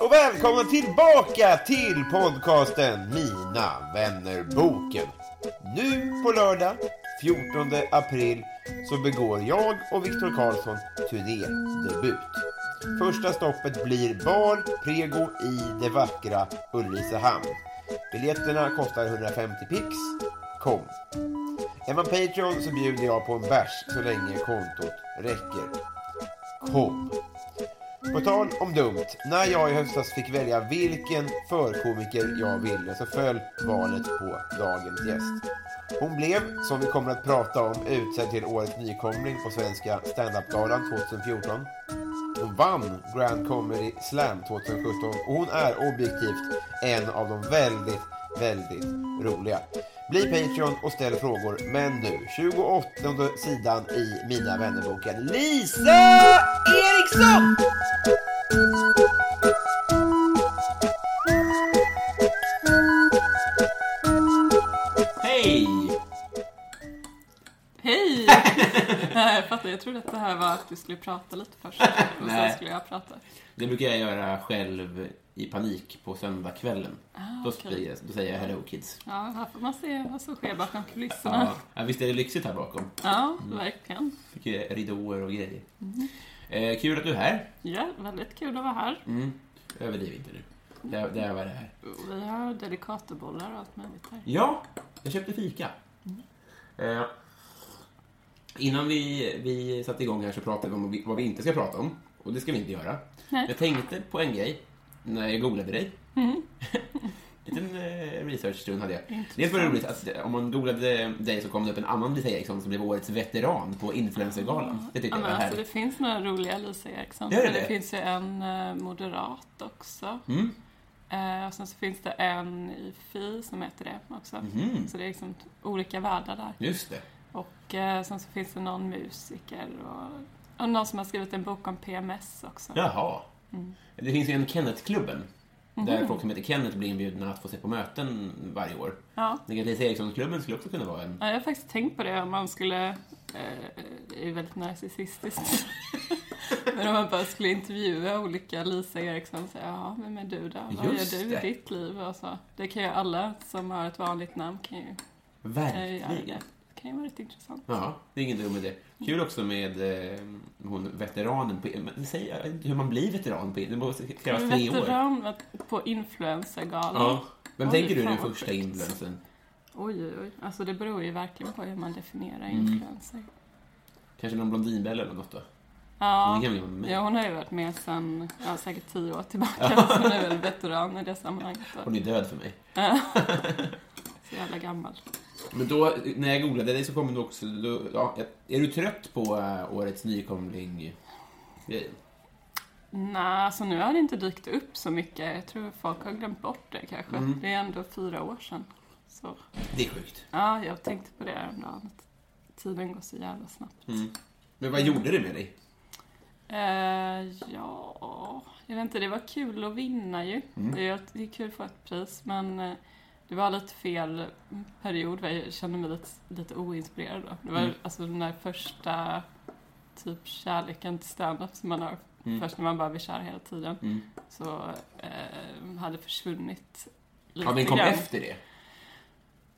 Och välkomna tillbaka till podcasten Mina vänner-boken. Nu på lördag 14 april så begår jag och Viktor Karlsson turnédebut. Första stoppet blir Bar Prego i det vackra Ulricehamn. Biljetterna kostar 150 pix. Kom! Är man Patreon så bjuder jag på en bärs så länge kontot räcker. Kom! På tal om dumt, när jag i höstas fick välja vilken förkomiker jag ville så föll valet på dagens gäst. Hon blev, som vi kommer att prata om, utsedd till årets nykomling på Svenska standup-galan 2014. Hon vann Grand Comedy Slam 2017 och hon är objektivt en av de väldigt, väldigt roliga. Bli Patreon och ställ frågor, men nu, 28 sidan i Mina vännerboken, Lisa Eriksson! Hej! Hej! Nej, jag fattar. Jag trodde att det här var att du skulle prata lite först. Och sen Nej. skulle jag prata. Det brukar jag göra själv i panik på söndagskvällen. då, Ah, blir jag- då säger jag hello kids. Ja, här får man se vad som sker bakom kulisserna. Ja, visst är det lyxigt här bakom? Ja, verkligen. Mycket ridåer och grejer. Mm. Eh, kul att du är här. Ja, väldigt kul att vara här. Mm. Överdriv inte nu. Det, det är vad det är. Vi har delikatobollar och allt möjligt här. Ja, jag köpte fika. Eh, innan vi, vi satte igång här så pratade vi om vad vi- vad vi inte ska prata om. Och det ska vi inte göra. Nej. Jag tänkte på en grej när jag googlade dig. Mm. liten eh, researchstund hade jag. Dels var det roligt att eh, om man googlade dig så kom det upp en annan Lisa Eriksson som blev årets veteran på Influencergalan. Det tyckte Ja, jag var alltså, det finns några roliga Lisa Eriksson. Det det det? finns ju en eh, moderat också. Mm. Eh, och sen så finns det en i Fi som heter det också. Mhm. Så det är liksom olika världar där. Just det. Och eh, sen så finns det någon musiker och, och någon som har skrivit en bok om PMS också. Jaha. Mm. Det finns ju en Kenneth-klubben. Där Mhm. folk som heter Kenneth blir inbjudna att få se på möten varje år. Ja. Lisa Eriksson-klubben skulle också kunna vara en... Ja, jag har faktiskt tänkt på det om man skulle, eh, det är väldigt narcissistiskt, men om man bara skulle intervjua olika Lisa Eriksson och säga, ja, vem är du då? Vad Just gör du det. i ditt liv? Och så. Det kan ju alla som har ett vanligt namn kan ju, kan ju det. Det kan ju vara rätt intressant. Ja, det är ingen dum idé. Kul också med eh, hon veteranen på... Men, säg, hur man blir veteran på... Det måste krävas tre år. Veteran på influencergalan. Ja. Vem Oj, tänker du är den första influensen? Oj, oj, oj. Alltså det beror ju verkligen på hur man definierar Mm. influencer. Kanske någon blondinbella eller något då? Ja, ja, hon har ju varit med sedan ja, säkert tio år tillbaka. så hon är väl veteran i det sammanhanget. Hon är död för mig. Så jävla gammal. Men då, när jag googlade dig så kom du också... Då, ja, är du trött på äh, årets nykomling? grejen? Nej, alltså nu har det inte dykt upp så mycket. Jag tror folk har glömt bort det kanske. Mm. Det är ändå fyra år sedan. Så Det är sjukt. ja, jag tänkte på det häromdagen. Tiden går så jävla snabbt. Mm. Men vad gjorde det med dig? Eh, ja, jag vet inte. Det var kul att vinna ju. Mm. Det, är, det är kul att få ett pris, men eh, det var lite fel period, jag kände mig lite, lite oinspirerad då. Det var mm. alltså den där första typ kärleken till standup som man har. Mm. Först när man bara blir kär hela tiden. Mm. Så eh, hade försvunnit lite Ja, men kom grann. efter det?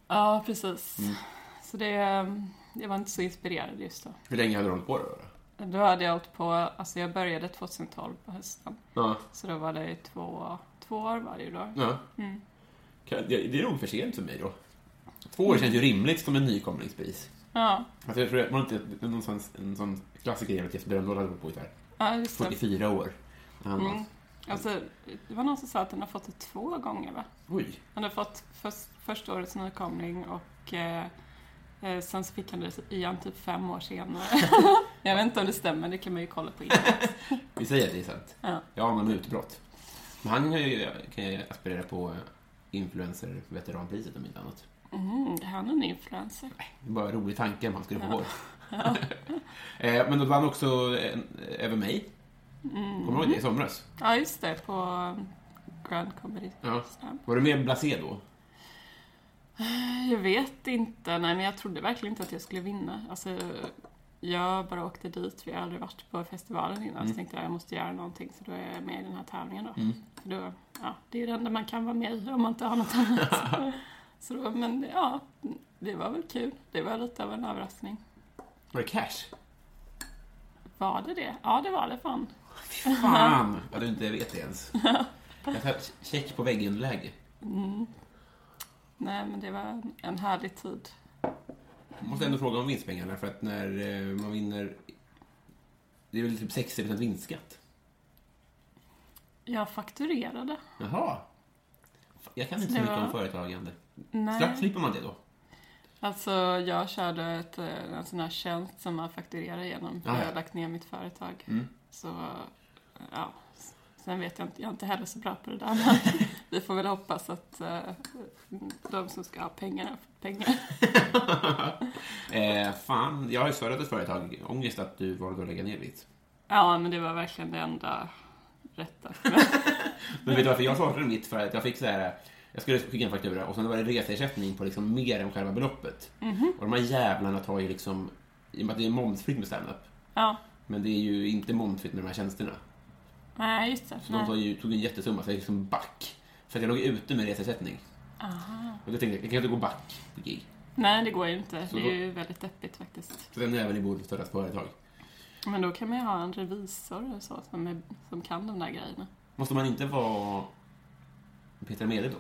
Ja, precis. Mm. Så det, jag var inte så inspirerad just då. Hur länge hade du hållit på då? Då, då hade jag hållit på, alltså jag började 2012 på hösten. Ja. Så då var det två, två år varje dag. Ja. Mm. Det är nog för sent för mig då. Två år känns ju rimligt som en nykomlingspris. Ja, Alltså jag tror att man inte, är någonstans, en sån klassiker att Jesper Rönndahl hade på här ja just det. 44 år. Han var- Mm. Alltså, det var någon som sa att den har fått det två gånger va? Oj. Han har fått först, första årets nykomling och eh, eh, sen så fick han det igen typ fem år senare. jag vet inte om det stämmer, det kan man ju kolla på internet. Vi säger att det är sant. Ja. Jag anar med utbrott. Men han kan ju, kan ju aspirera på influencer-veteranpriset om inte annat. Mm, är han en influencer? Det är bara en rolig tanke om han skulle få vår. Eh, Men då vann också eh, Över mig. Mm. Kommer du ihåg det? I somras. Ja, just det, på um, Grand Comedy Ja. Var du mer blasé då? Jag vet inte, nej men jag trodde verkligen inte att jag skulle vinna. Alltså, jag bara åkte dit, vi har aldrig varit på festivalen innan, så tänkte jag jag måste göra någonting, så då är jag med i den här tävlingen då. För då ja, det är ju det enda man kan vara med i om man inte har något annat. så då, men ja, det var väl kul. Det var lite av en överraskning. Var det cash? Var det det? Ja, det var det fan. Fan! Vad du inte vet det ens. Jag tar check på väggen-läge. Nej, men det var en- en härlig tid. Jag måste ändå fråga om vinstpengarna, för att när eh, man vinner... Det är väl typ 60% vinstskatt? Jag fakturerade. Jaha. Jag kan inte så mycket var- om företagande. Nej. Slapp, slipper man det då? Alltså, jag körde ett, eh, en sån här tjänst som man fakturerar genom. För Ah, ja. jag har lagt ner mitt företag. Mm. Så, ja. Sen vet jag inte, jag är inte heller så bra på det där. Men vi får väl hoppas att eh, de som ska ha pengarna får pengar. Eh, fan, jag har ju startat ett företag. Ångest att du valde att lägga ner ditt. Ja, men det var verkligen det enda rätta. Men vet du varför jag startade mitt? För att jag fick så här... Jag skulle skicka en faktura och sen var det reseersättning på liksom mer än själva beloppet. Och de här jävlarna tar ju liksom... I och med att det är momsfritt med standup. Ja, Men det är ju inte momsfritt med de här tjänsterna. nej just det. Så de Nej. tog ju, tog en jättesumma, så jag liksom back. För att jag låg ute med reseersättning. Och då tänkte jag, jag kan inte gå back på gig. nej, det går ju inte. Så Det då- är ju väldigt deppigt faktiskt. Så den är även i borde starta ett företag. Men då kan man ju ha en revisor och så som, är, som kan de där grejerna. Måste man inte vara Peter Mede då?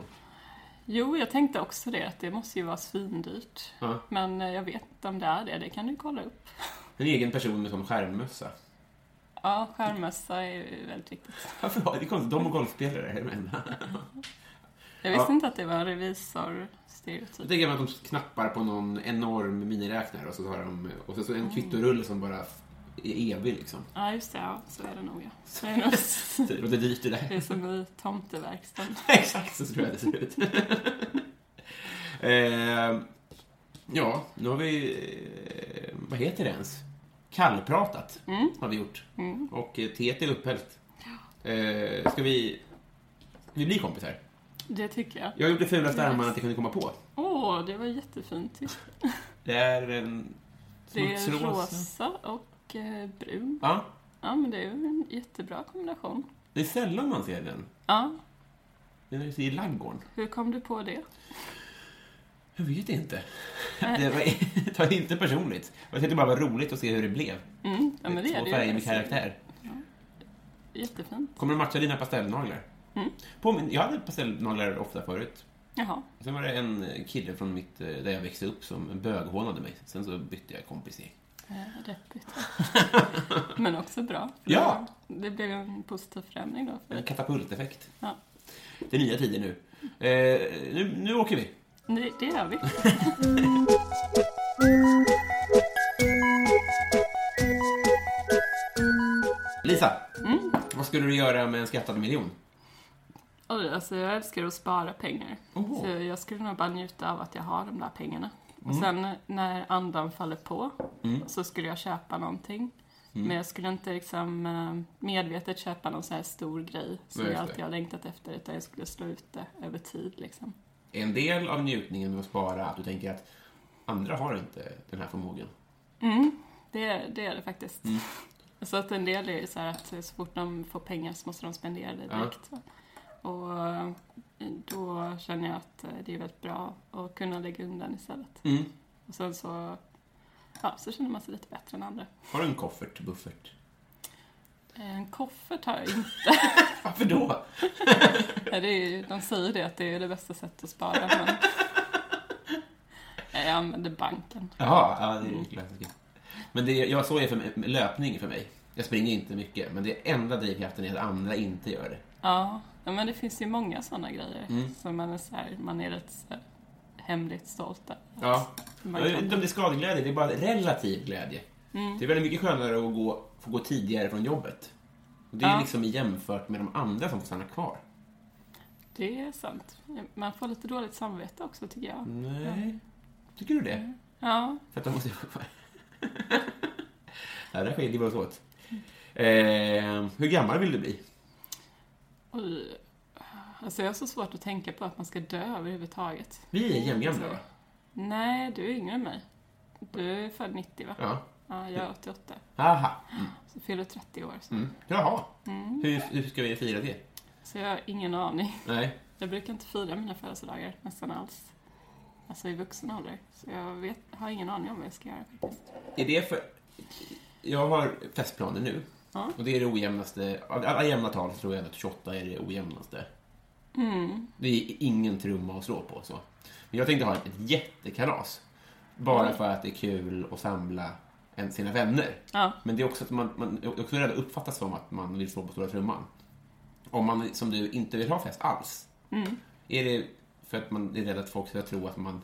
Jo, jag tänkte också det, att det måste ju vara svindyrt. Ja. Men eh, jag vet inte om det är det, det kan du kolla upp. En egen person med sån skärmmössa. Ja, skärmmössa är ju väldigt viktigt. Varför har det är konstigt? De och golfspelare är de. Jag visste Ja. inte att det var en Jag revisor-stereotyp. tänker mig att de knappar på någon enorm miniräknare och så har de och så, så en kvittorulle som bara är evig liksom. Ja, just det. Ja, så är det nog, ja. Så är det, nog. Det låter dyrt det det där. är som i tomteverkstan. Exakt så tror jag det ser ut. eh, ja, nu har vi... Eh, vad heter det ens? Kallpratat har vi gjort. Och eh, teet är upphällt. Eh, ska vi... Vi blir kompisar. Det tycker jag. Jag det fulaste Yes. armband att jag kunde komma på. Åh, det var jättefint. Det är en... Det är smutsrosa. rosa och eh, brun. Ja, Ja, men det är ju en jättebra kombination. det är sällan man ser den. Ja, Den är i laggården. hur kom du på det? Jag vet inte. Det var, ta inte personligt. Jag tyckte bara det var roligt att se hur det blev. Mm, ja, men det Två färger med karaktär. Jättefint. Kommer de matcha dina pastellnaglar? Mm. På min, jag hade pastellnaglar ofta förut. Jaha. Sen var det en kille från mitt, eh, där jag växte upp som böghånade mig. Sen så bytte jag kompis i. Eh, Deppigt. Men också bra. Ja. Det blev en positiv förändring då. En katapulteffekt. Ja. Det är nya tider nu. Eh, nu. Nu åker vi. det, det gör vi. Lisa, Mm. vad skulle du göra med en skattad miljon? Oj, alltså jag älskar att spara pengar. Oho. Så jag skulle nog bara njuta av att jag har de där pengarna. Och Mm. sen när andan faller på så skulle jag köpa någonting. Mm. Men jag skulle inte liksom eh, medvetet köpa någon sån här stor grej som jag det. alltid har längtat efter. Utan jag skulle slå ut det över tid liksom. Är en del av njutningen med att spara att du tänker att andra har inte den här förmågan? Det, är- det är det faktiskt. Mm. Så att en del är ju så här att så fort de får pengar så måste de spendera det Ja. direkt. va. Och då känner jag att eh, det är väldigt bra att kunna lägga undan istället. Mm. Och sen så, ja, så känner man sig lite bättre än andra. Har du en koffert, buffert? En koffert har jag inte. Varför då? Det är, de säger det, att det är det bästa sättet att spara. Men jag använder banken. Jaha, ja, det är ju klassiskt. Men det, jag så är för löpning för mig. Jag springer inte mycket, men det enda drivkraften är att andra inte gör det. Ja, ja, men det finns ju många sådana grejer Mm. som man är, så här, man är rätt så här, hemligt stolt över. Ja. Jag vet inte om det är skadeglädje, det är bara relativ glädje. Mm. Det är väldigt mycket skönare att gå, få gå tidigare från jobbet. Och det är Ja. liksom jämfört med de andra som får stanna kvar. Det är sant. Man får lite dåligt samvete också, tycker jag. Nej. Tycker du det? Ja, För att de måste... ja, där skiljer vi oss åt. Eh, hur gammal vill du bli? Oj. Alltså jag har så svårt att tänka på att man ska dö överhuvudtaget. Vi är jämngamla, va? Nej, du är yngre än mig. Du är född 90, va? Ja. Ja, jag är 88. Aha. Mm. Så fyller 30 år. Så. Mm. Jaha. Hur, hur ska vi fira det? så jag har ingen aning. Nej. Jag brukar inte fira mina födelsedagar nästan alls. Alltså i vuxen ålder. Så jag vet, har ingen aning om vad jag ska göra faktiskt. Är det för... Jag har festplaner nu. Ja. Och det är det ojämnaste. Av alla jämna tal så tror jag att 28 är det ojämnaste. Mm. Det är ingen trumma att slå på. så. Men jag tänkte ha ett jättekalas. Bara Mm. för att det är kul att samla en, sina vänner. Ja. Men det är också att man, man är också rädd att uppfattas som att man vill slå på stora trumman. Om man, som du, inte vill ha fest alls. Mm. Är det för att man är rädd att folk ska tro att man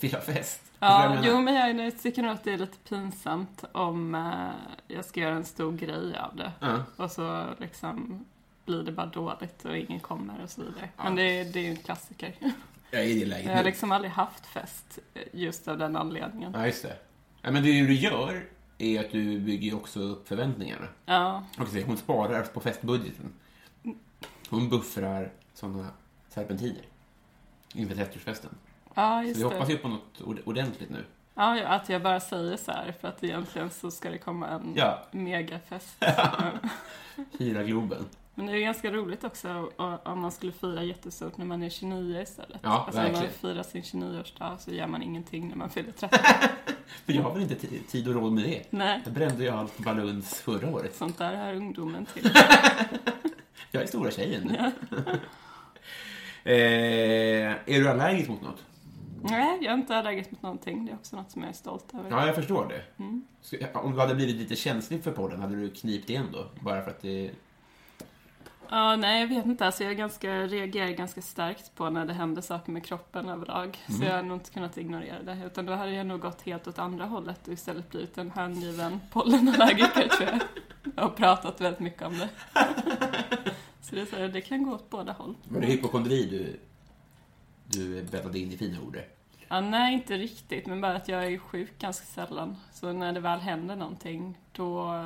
vill ha fest? Ja, jo, men jag jag tycker nog att det är lite pinsamt om eh, jag ska göra en stor grej av det. Ja. Och så liksom blir det bara dåligt och ingen kommer och så vidare. Men det, det är ju en klassiker. Jag är i det läget Jag har nu. liksom aldrig haft fest eh, just av den anledningen. Ja, just det. Ja, men det du gör är att du bygger också upp förväntningarna. Ja, Och så, hon sparar på festbudgeten. Hon buffrar sådana serpentiner inför 30-årsfesten. Ja Så just vi hoppas ju på något ord- ordentligt nu. Ja, ja, att jag bara säger så här för att egentligen så ska det komma en Ja. megafest. Fira Globen. Men det är ganska roligt också om man skulle fira jättestort när man är 29 istället. Ja, alltså när man verkligen. firar sin 29-årsdag så gör man ingenting när man fyller 30. För jag har väl inte ti- tid och råd med det. Nej, Jag brände ju allt baluns förra året. sånt där har ungdomen till. Jag är stora tjejen nu. eh, är du allergisk mot något? Nej, jag är inte allergisk mot någonting. Det är också något som jag är stolt över. Ja, jag förstår det. Mm. Så, om du hade blivit lite känslig för podden, hade du knipt igen då? Bara för att det... Ja, nej, jag vet inte. Alltså, jag ganska, reagerar ganska starkt på när det händer saker med kroppen överlag. Så jag har nog inte kunnat ignorera det. Utan då hade jag nog gått helt åt andra hållet och istället blivit en hängiven pollenallergiker, tror jag. Jag har pratat väldigt mycket om det. Så det, är så här, det kan gå åt båda håll. Var det hypokondri du, du bäddade in i fina ord? Ja, nej, inte riktigt. Men bara att jag är sjuk ganska sällan. Så när det väl händer någonting, då,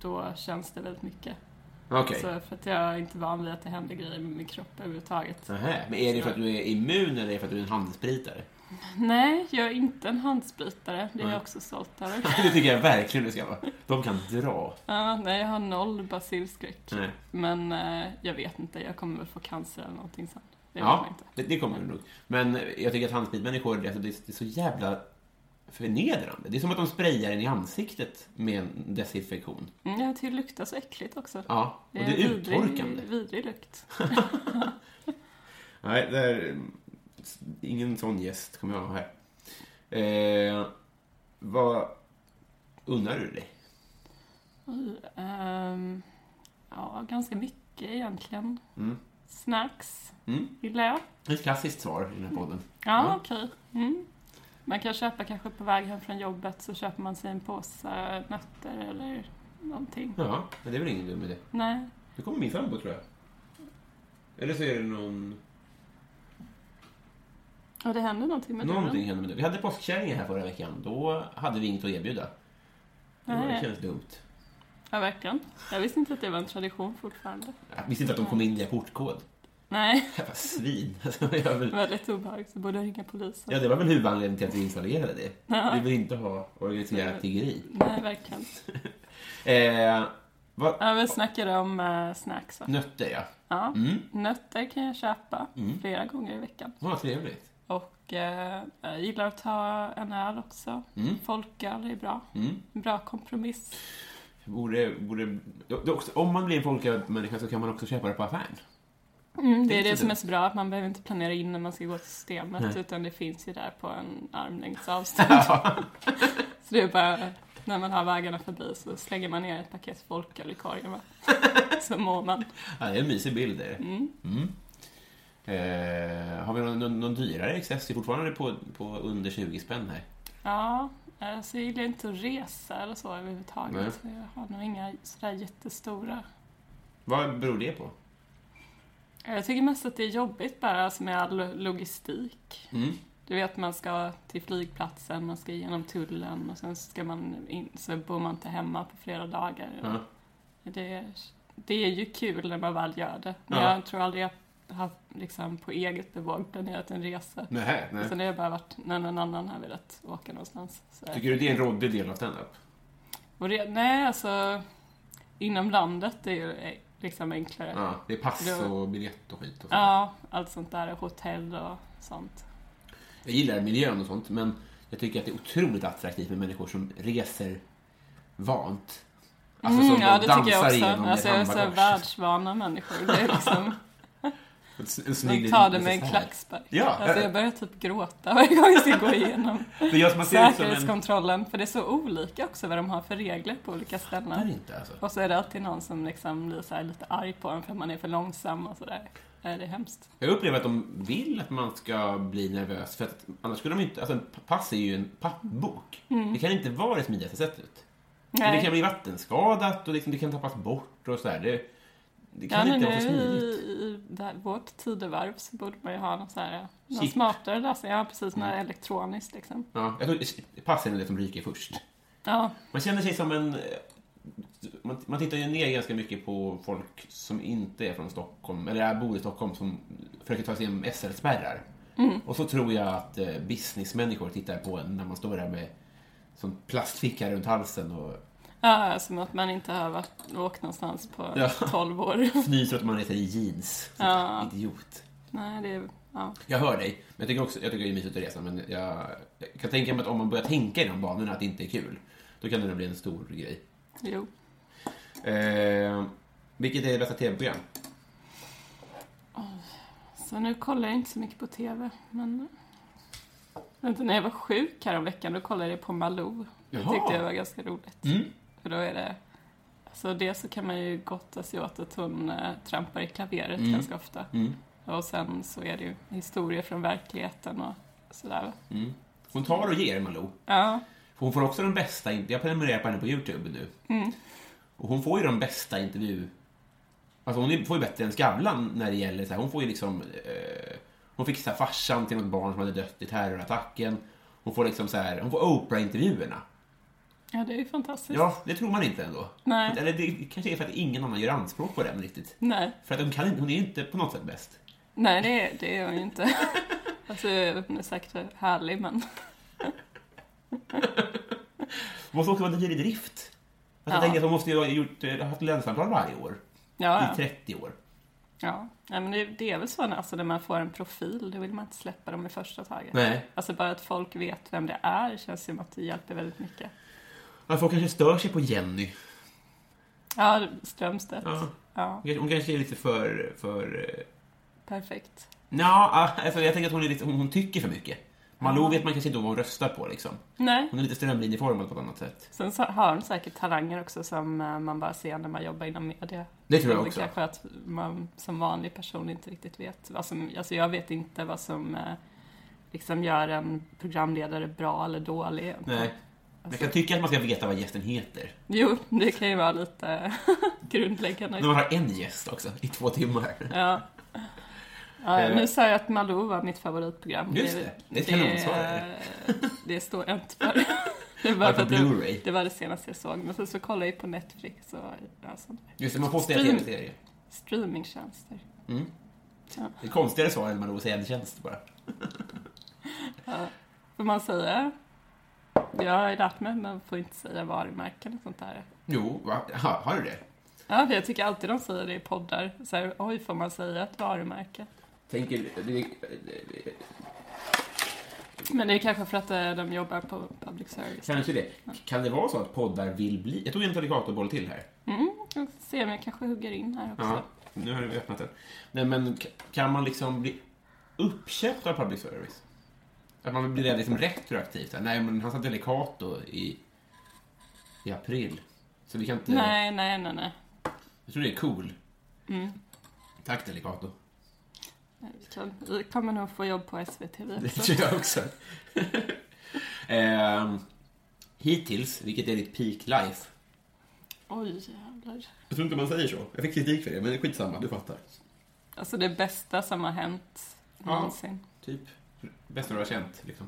då känns det väldigt mycket. Okej. Så för att jag är inte van vid att det händer grejer med min kropp överhuvudtaget. Nähä. Men är det för att du är immun eller är det för att du är en handelsbritare? Nej, jag är inte en handspritare. Det är Nej. jag också stolt över. Det tycker jag verkligen du ska vara. De kan dra. Ja, nej, jag har noll basilskräck. Men eh, jag vet inte, jag kommer väl få cancer eller någonting sen. Det Ja, det, det kommer du nog. Men jag tycker att handspritmänniskor, alltså, det, är- det är så jävla förnedrande. Det är som att de sprayar en i ansiktet med en desinfektion. Mm, tycker det luktar så äckligt också. Ja, och det är en vidrig- uttorkande. Vidrig lukt. Nej, det är, ingen sån gäst kommer jag ha här. Eh, vad unnar du dig? Oj, ehm, ja, ganska mycket egentligen. Mm. Snacks Mm. gillar jag. Ett klassiskt svar i den här podden. Ja, Ja. okej. Mm. Man kan köpa kanske på väg hem från jobbet så köper man sig en påse nötter eller någonting. Ja, men det är väl ingen dum idé. Nej. Det kommer min sambo, tror jag. Eller så är det någon... Och det händer någonting med Någonting dörren. händer med det. Vi hade påskkärringen här förra veckan. Då hade vi inget att erbjuda. Det var- känns dumt. Ja, verkligen. Jag visste inte att det var en tradition fortfarande. Jag visste inte att de kom in via portkod. Nej, Jävla svin. Alltså, jag vill... väldigt obehagligt. Så borde jag ringa polisen. Ja, det var väl huvudanledningen till att vi installerade det. Ja. Vi vill inte ha organiserat tiggeri. Nej, verkligen. Eh, vad... Ja, vi snackade om uh, snacks va? Nötter, ja. Ja, nötter kan jag köpa flera gånger i veckan. Vad trevligt. Och eh, jag gillar att ta en öl också. Folköl är bra. Bra kompromiss. Borde, borde, det är också, om man blir en folkölmänniska så kan man också köpa det på affären. Mm, det är inte det som är så bra, att man behöver inte planera in när man ska gå till systemet, utan det finns ju där på en armlängds avstånd. så det är bara, när man har vägarna förbi så slänger man ner ett paket folköl i korgen va? Så mår man. Ja, det är en mysig bild. Är det. Mm. Mm. Eh, har vi någon, någon, någon dyrare excess? Vi är fortfarande på, på under 20 spänn här. Ja, alltså jag gillar inte att resa eller så överhuvudtaget. Nej. Så jag har nog inga sådär jättestora. Vad beror det på? Jag tycker mest att det är jobbigt bara alltså med all logistik. Mm. Du vet, man ska till flygplatsen, man ska igenom tullen och sen ska man in, så bor man inte hemma på flera dagar. Ja. Det, det är ju kul när man väl gör det. Men Ja. jag tror aldrig jag har liksom på eget bevåg planerat en resa. Nej, nej. Sen det har bara varit när någon annan har velat åka någonstans. Så Tycker du det är en råddig del av standup? nej, alltså inom landet är ju liksom enklare. Ja, det är pass och biljett och skit och sånt. Ja, allt sånt där, hotell och sånt. Jag gillar miljön och sånt, men jag tycker att det är otroligt attraktivt med människor som reser vant. Alltså som Mm, ja, det tycker jag dansar också. igenom Alltså, jag är så världsvana människor. Det är liksom, de tar det med en klackspark. Ja. Alltså, jag börjar typ gråta varje gång jag ska gå igenom som en... säkerhetskontrollen. För det är så olika också vad de har för regler på olika ställen. inte alltså. Och så är det alltid någon som liksom blir så lite arg på en för att man är för långsam och sådär. Det är hemskt. Jag upplever att de vill att man ska bli nervös, för att annars skulle de inte... Alltså, pass är ju en pappbok. Det kan inte vara det smidigaste sättet. Men det Mm. Nej. kan bli vattenskadat och liksom, det kan tappas bort och sådär. Det, Ja, kan men inte vara i, smidigt. i här, vårt tidevarv så borde man ju ha någon, så här, någon Chip. smartare lösning. Ja, precis. Något elektroniskt liksom. Ja, jag tror passen är det som ryker först. Ja, Man känner sig som en... Man, man tittar ju ner ganska mycket på folk som inte är från Stockholm, eller är bor i Stockholm, som försöker ta sig igenom SL-spärrar. Och så tror jag att eh, businessmänniskor tittar på en när man står där med sån plastficka runt halsen och ja som att man inte har varit, åkt någonstans på Ja. 12 år. fnyser att man reser i jeans. Ja. Idiot. Nej, det är... Ja. Jag hör dig, men jag tycker också jag tycker det är mysigt att resa, men jag, jag kan tänka mig att om man börjar tänka i de banorna att det inte är kul, då kan det nog bli en stor grej. Jo. Eh, vilket är det bästa tv-program? Så nu kollar jag inte så mycket på TV, men... Vänta, när jag var sjuk här om veckan då kollade jag på Malou. Det tyckte jag var ganska roligt. Mm. För då är det... Alltså dels så kan man ju gotta sig åt att hon äh, trampar i klaveret Mm. ganska ofta. Mm. Och sen så är det ju historier från verkligheten och sådär. Mm. Hon tar och ger Malou. Ja, hon får också de bästa, jag prenumererar på henne på Youtube nu. Mm. Och hon får ju de bästa intervju... Alltså hon får ju bättre än Skavlan när det gäller så här, hon får ju liksom... Eh, hon fick så här farsan till något barn som hade dött i terrorattacken. Hon får liksom så här, hon får Oprah-intervjuerna. Ja det är ju fantastiskt. Ja, det tror man inte ändå. Nej. Eller det kanske är för att ingen annan gör anspråk på den riktigt. Nej, För att de kan, hon är inte på något sätt bäst. nej det, är, det är hon ju inte. alltså hon är säkert härlig men... Hon måste också vara dyr i drift. Alltså, Ja. Jag tänker att hon måste ju ha gjort, eh, haft länsamtal varje år. Ja, I ja. 30 år. Ja, Nej, men det, det är väl så när, alltså, när man får en profil, då vill man inte släppa dem i första taget. Nej. Alltså bara att folk vet vem det är känns som att det hjälper väldigt mycket. Ja, folk kanske stör sig på Jenny. Ja, Strömstedt. Ja. Ja, Hon kanske är lite för... för eh, perfekt. Nja, alltså jag tänker att hon, är lite, hon, hon tycker för mycket. Malou vet man kanske inte vad hon röstar på liksom. Nej, Hon är lite strömlinjeformad på ett annat sätt. sen så har de säkert talanger också som eh, man bara ser när man jobbar inom media. Det tror jag Det också. Kanske att man som vanlig person inte riktigt vet vad som, alltså jag vet inte vad som eh, liksom gör en programledare bra eller dålig. Nej. Jag kan tycka att man ska veta vad gästen heter. Jo, det kan ju vara lite grundläggande. När man har en gäst också, i två timmar. Ja. Ja, Eh. nu sa jag att Malou var mitt favoritprogram. Just det. Det är ett kanonsvar, det, det står jag inte för. Det var, Ja, för det, det var det senaste jag såg. Men sen så kollade jag på Netflix och alltså, Just det, man får Stream. tv-serie. streamingtjänster. Mm. Ja. Det är konstigare svar än Malou säger tjänst bara. Får man säga? Jag har lärt mig, men man får inte säga varumärken och sånt där. Jo, va? Ha, har du det? Ja, för jag tycker alltid de säger det i poddar. Så här, oj, får man säga ett varumärke? Tänker, Men det är kanske för att eh, de jobbar på public service. kanske det. Kan det vara så att poddar vill bli... Jag tog en alligatorboll till här. Mm, jag får se om jag kanske hugger in här också. Ja, nu har vi öppnat den. Nej, men kan man liksom bli uppköpt av public service? Att man blir det liksom retroaktivt? Nej, men han sa Delicato i, i april. Så vi kan inte... Nej, nej, nej, nej. Jag tror det är cool. Mm. Tack Delicato. Vi, kan, vi kommer nog få jobb på SVT vi Det också. tror jag också. Ehm, hittills, vilket är ditt peak life? Oj, jävlar. Jag tror inte man säger så. Jag fick kritik för det, men skitsamma, du fattar. Alltså det bästa som har hänt Ja. någonsin. Typ, bästa du har känt, liksom.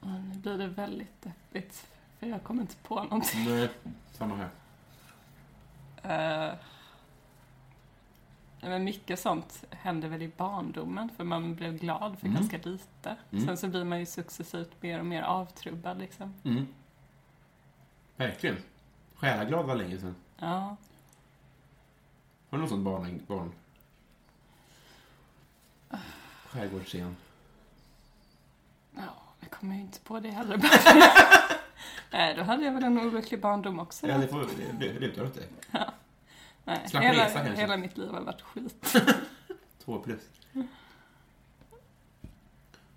Ja, nu blir det väldigt deppigt. För jag kommer inte på någonting. Nej, samma här. Uh, men mycket sånt hände väl i barndomen, för man blev glad för Mm. ganska lite. Mm. Sen så blir man ju successivt mer och mer avtrubbad liksom. Mm. Verkligen. Själaglad var länge sedan. Ja. Har du någon sån barn... barn? Skärgårdsscen. Ja, jag kommer ju inte på det heller. Nej, då hade jag väl en olycklig barndom också. Ja, det får det det lutar åt det. Nej, slapp hela, resa kanske. hela mitt liv har varit skit. Två plus.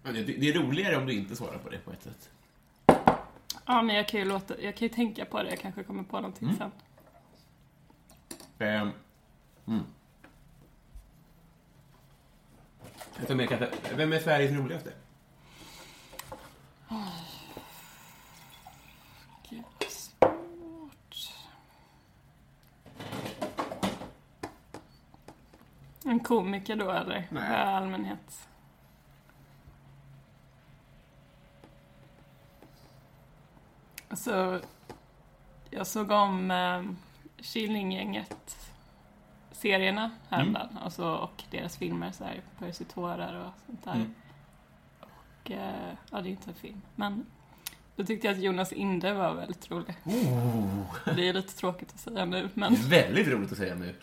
Men det, det är roligare om du inte svarar på det på ett sätt. Ja, men jag kan ju låta, jag kan ju tänka på det, jag kanske kommer på någonting Mm. sen. Ehm, mm. Jag tar med. Vem är Sveriges roligaste? Gud, vad svårt. En komiker då, eller? Nej. I allmänhet. Alltså, jag såg om eh, Killinggänget-serierna häromdagen. Alltså, och deras filmer, så här, Percy tårar och sånt där. Mm. Och, eh, ja, det är inte en film. Men då tyckte jag att Jonas Inde var väldigt rolig. Det är lite tråkigt att säga nu, men... Det är väldigt roligt att säga nu.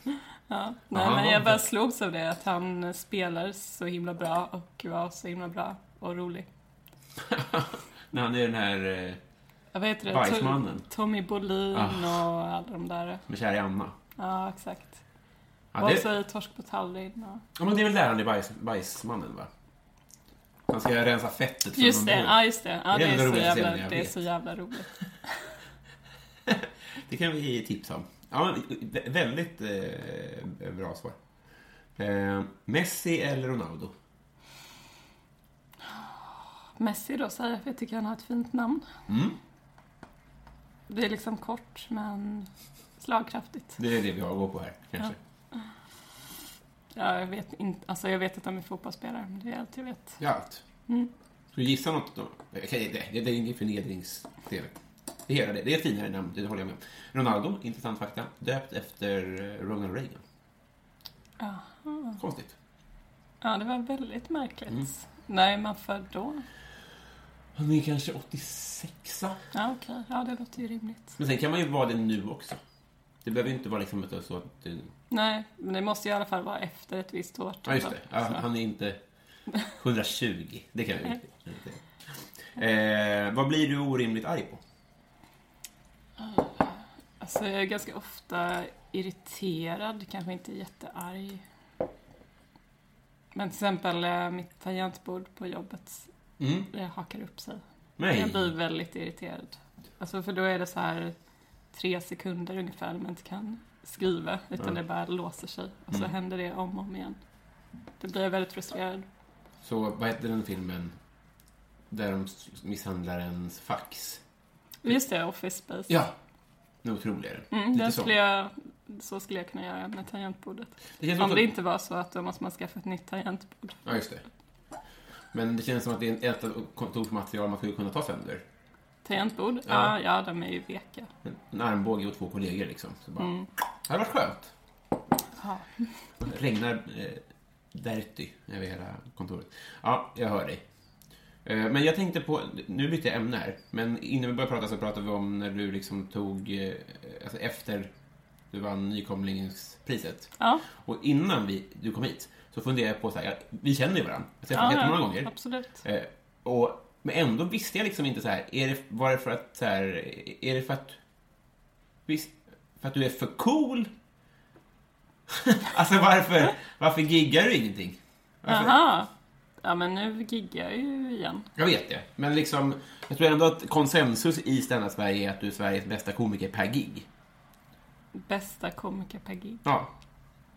Ja, nej, Ja, men jag bara slogs av det, att han spelar så himla bra och var så himla bra och rolig. När han är den här eh, vet det, Bajsmannen. To- Tommy Bolin Ah. och alla de där. med Kär i Anna. Ja, exakt. Ja, och det, så i Torsk på Tallinn. Och... ja, men det är väl där han är bajs, bajsmannen, va? Han ska rensa fettet från Just det, ja just det. Ja, Det det, är är den så jävla, det är så jävla roligt. Det kan vi tipsa om. Ja, väldigt eh, bra svar. Eh, Messi eller Ronaldo? Messi då, säger jag, för jag tycker han har ett fint namn. Mm. Det är liksom kort, men slagkraftigt. Det är det vi har att gå på här, kanske. Ja, jag vet inte, alltså jag vet att de är fotbollsspelare, men det är allt jag vet. Ja, allt. Mm. Ska du gissa något då? Okej, det, det, det är inget förnedrings-tv. Det, hela det, det är finare namn, det håller jag med om. Ronaldo, intressant fakta, döpt efter eh, Ronald Reagan. Konstigt. Ja, det var väldigt märkligt. Mm. När är man född då? Han är kanske 86 Ja, okej. Ja, det låter ju rimligt. Men sen kan man ju vara det nu också. Det behöver ju inte vara liksom så att... Det, Nej, men det måste i alla fall vara efter ett visst år. ja, just det. Ja, han är inte 120. Det kan vi inte. Eh, vad blir du orimligt arg på? Alltså, jag är ganska ofta irriterad, kanske inte jättearg. Men till exempel eh, mitt tangentbord på jobbet, Mm. det hakar upp sig. Nej. Jag blir väldigt irriterad. Alltså, för då är det så här tre sekunder ungefär när man inte kan skriva, utan Ja. det bara låser sig. Och så Mm. händer det om och om igen. Då blir jag väldigt frustrerad. Så vad heter den filmen där de misshandlar ens fax? Just det, Office Space. Ja! Den är otrolig är den. Mm, Lite den så. skulle jag, så skulle jag kunna göra med tangentbordet. Det Om det inte var så att då måste man skaffa ett nytt tangentbord. Ja, just det. Men det känns som att det är ett kontorsmaterial man skulle kunna ta sönder. Tangentbord? Ja. Ja, ja, de är ju veka. En- En armbåge och två kollegor liksom. Så bara, Mm. Det hade varit skönt. Ja. Det regnar eh, dirty över hela kontoret. Ja, jag hör dig. Eh, men jag tänkte på, nu bytte jag ämne här, men innan vi började prata så pratade vi om när du liksom tog, eh, alltså efter du vann nykomlingspriset. Ja, Och innan vi, du kom hit så funderade jag på så här, vi känner ju varandra. Jag har träffat ja, jättemånga ja gånger. absolut. Eh, och, men ändå visste jag liksom inte så här, är det, var det för att så här, är det för att, visst, för att du är för cool? alltså varför, varför giggar du ingenting? Varför? Jaha. Ja, men nu giggar jag ju igen. Jag vet det, men liksom, jag tror ändå att konsensus i Stanna Sverige är att du är Sveriges bästa komiker per gig. Bästa komiker per gig. Ja.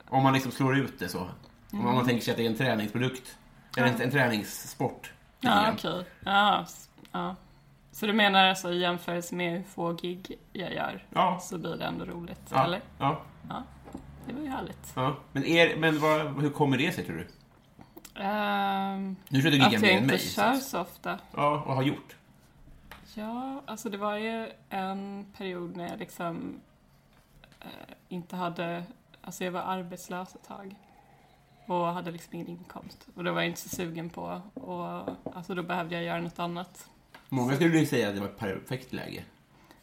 Om man liksom slår ut det så. Om man tänker sig att det är en träningsprodukt. Eller en, en träningssport. Ja, okej. Ja, s- ja. Så du menar alltså i jämförelse med hur få gig jag gör Ja. så blir det ändå roligt? Ja. Eller? Ja. Det var ju härligt. ja. Men, är, men vad, hur kommer det sig, tror du? Ehm, Nu tror jag du att jag inte kör så- så ofta. Ja, och har gjort. Ja, alltså det var ju en period när jag liksom eh, inte hade, alltså jag var arbetslös ett tag. Och hade liksom ingen inkomst. Och då var jag inte så sugen på, och alltså då behövde jag göra något annat. Många skulle ju säga att det var ett perfekt läge.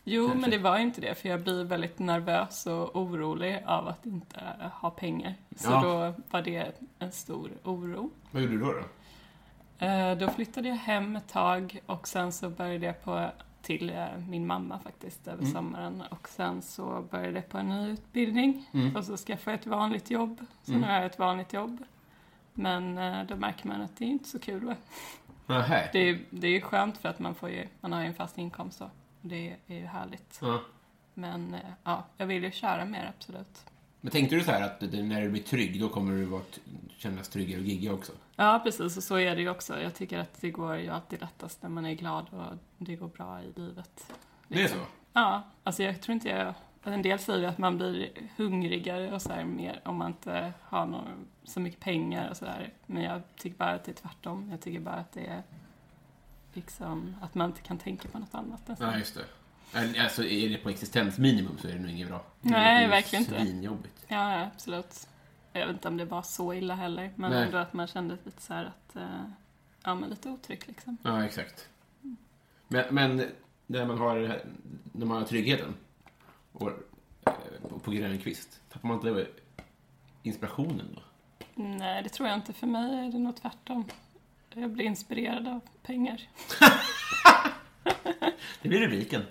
Jo, Kanske. men det var inte det, för jag blir väldigt nervös och orolig av att inte ha pengar. Så Ja. då var det en stor oro. Vad gjorde du då? då? Eh, Då flyttade jag hem ett tag och sen så började jag på till eh, min mamma faktiskt över sommaren och sen så började jag på en ny utbildning och så skaffade jag ett vanligt jobb. Så nu har jag ett vanligt jobb. Men eh, då märker man att det är inte så kul. Va? Det är, det är skönt för att man, får ju, man har ju en fast inkomst då. Det är ju härligt. Ja. Men eh, ja, jag vill ju köra mer absolut. Men tänkte du så här att när du blir trygg, då kommer du vara, kännas tryggare och gigga också? Ja, precis. Och så är det ju också. Jag tycker att det går ju alltid lättast när man är glad och det går bra i livet. Det är så? Ja, alltså jag tror inte jag... En del säger att man blir hungrigare och så här mer om man inte har någon, så mycket pengar och sådär. Men jag tycker bara att det är tvärtom. Jag tycker bara att det är liksom att man inte kan tänka på något annat nästan. Ja, just det. Alltså, är det på existensminimum så är det nog inget bra. Nej, det är verkligen inte. Svinjobbigt. Ja, ja, absolut. Jag vet inte om det var så illa heller, men Nej. ändå att man kände lite så här att, eh, ja men lite otrygg liksom. Ja, exakt. Men, men när man har, när man har tryggheten och, eh, på Grönkvist, tappar man inte inspirationen då? Nej, det tror jag inte. För mig är det nog tvärtom. Jag blir inspirerad av pengar. Det blir rubriken.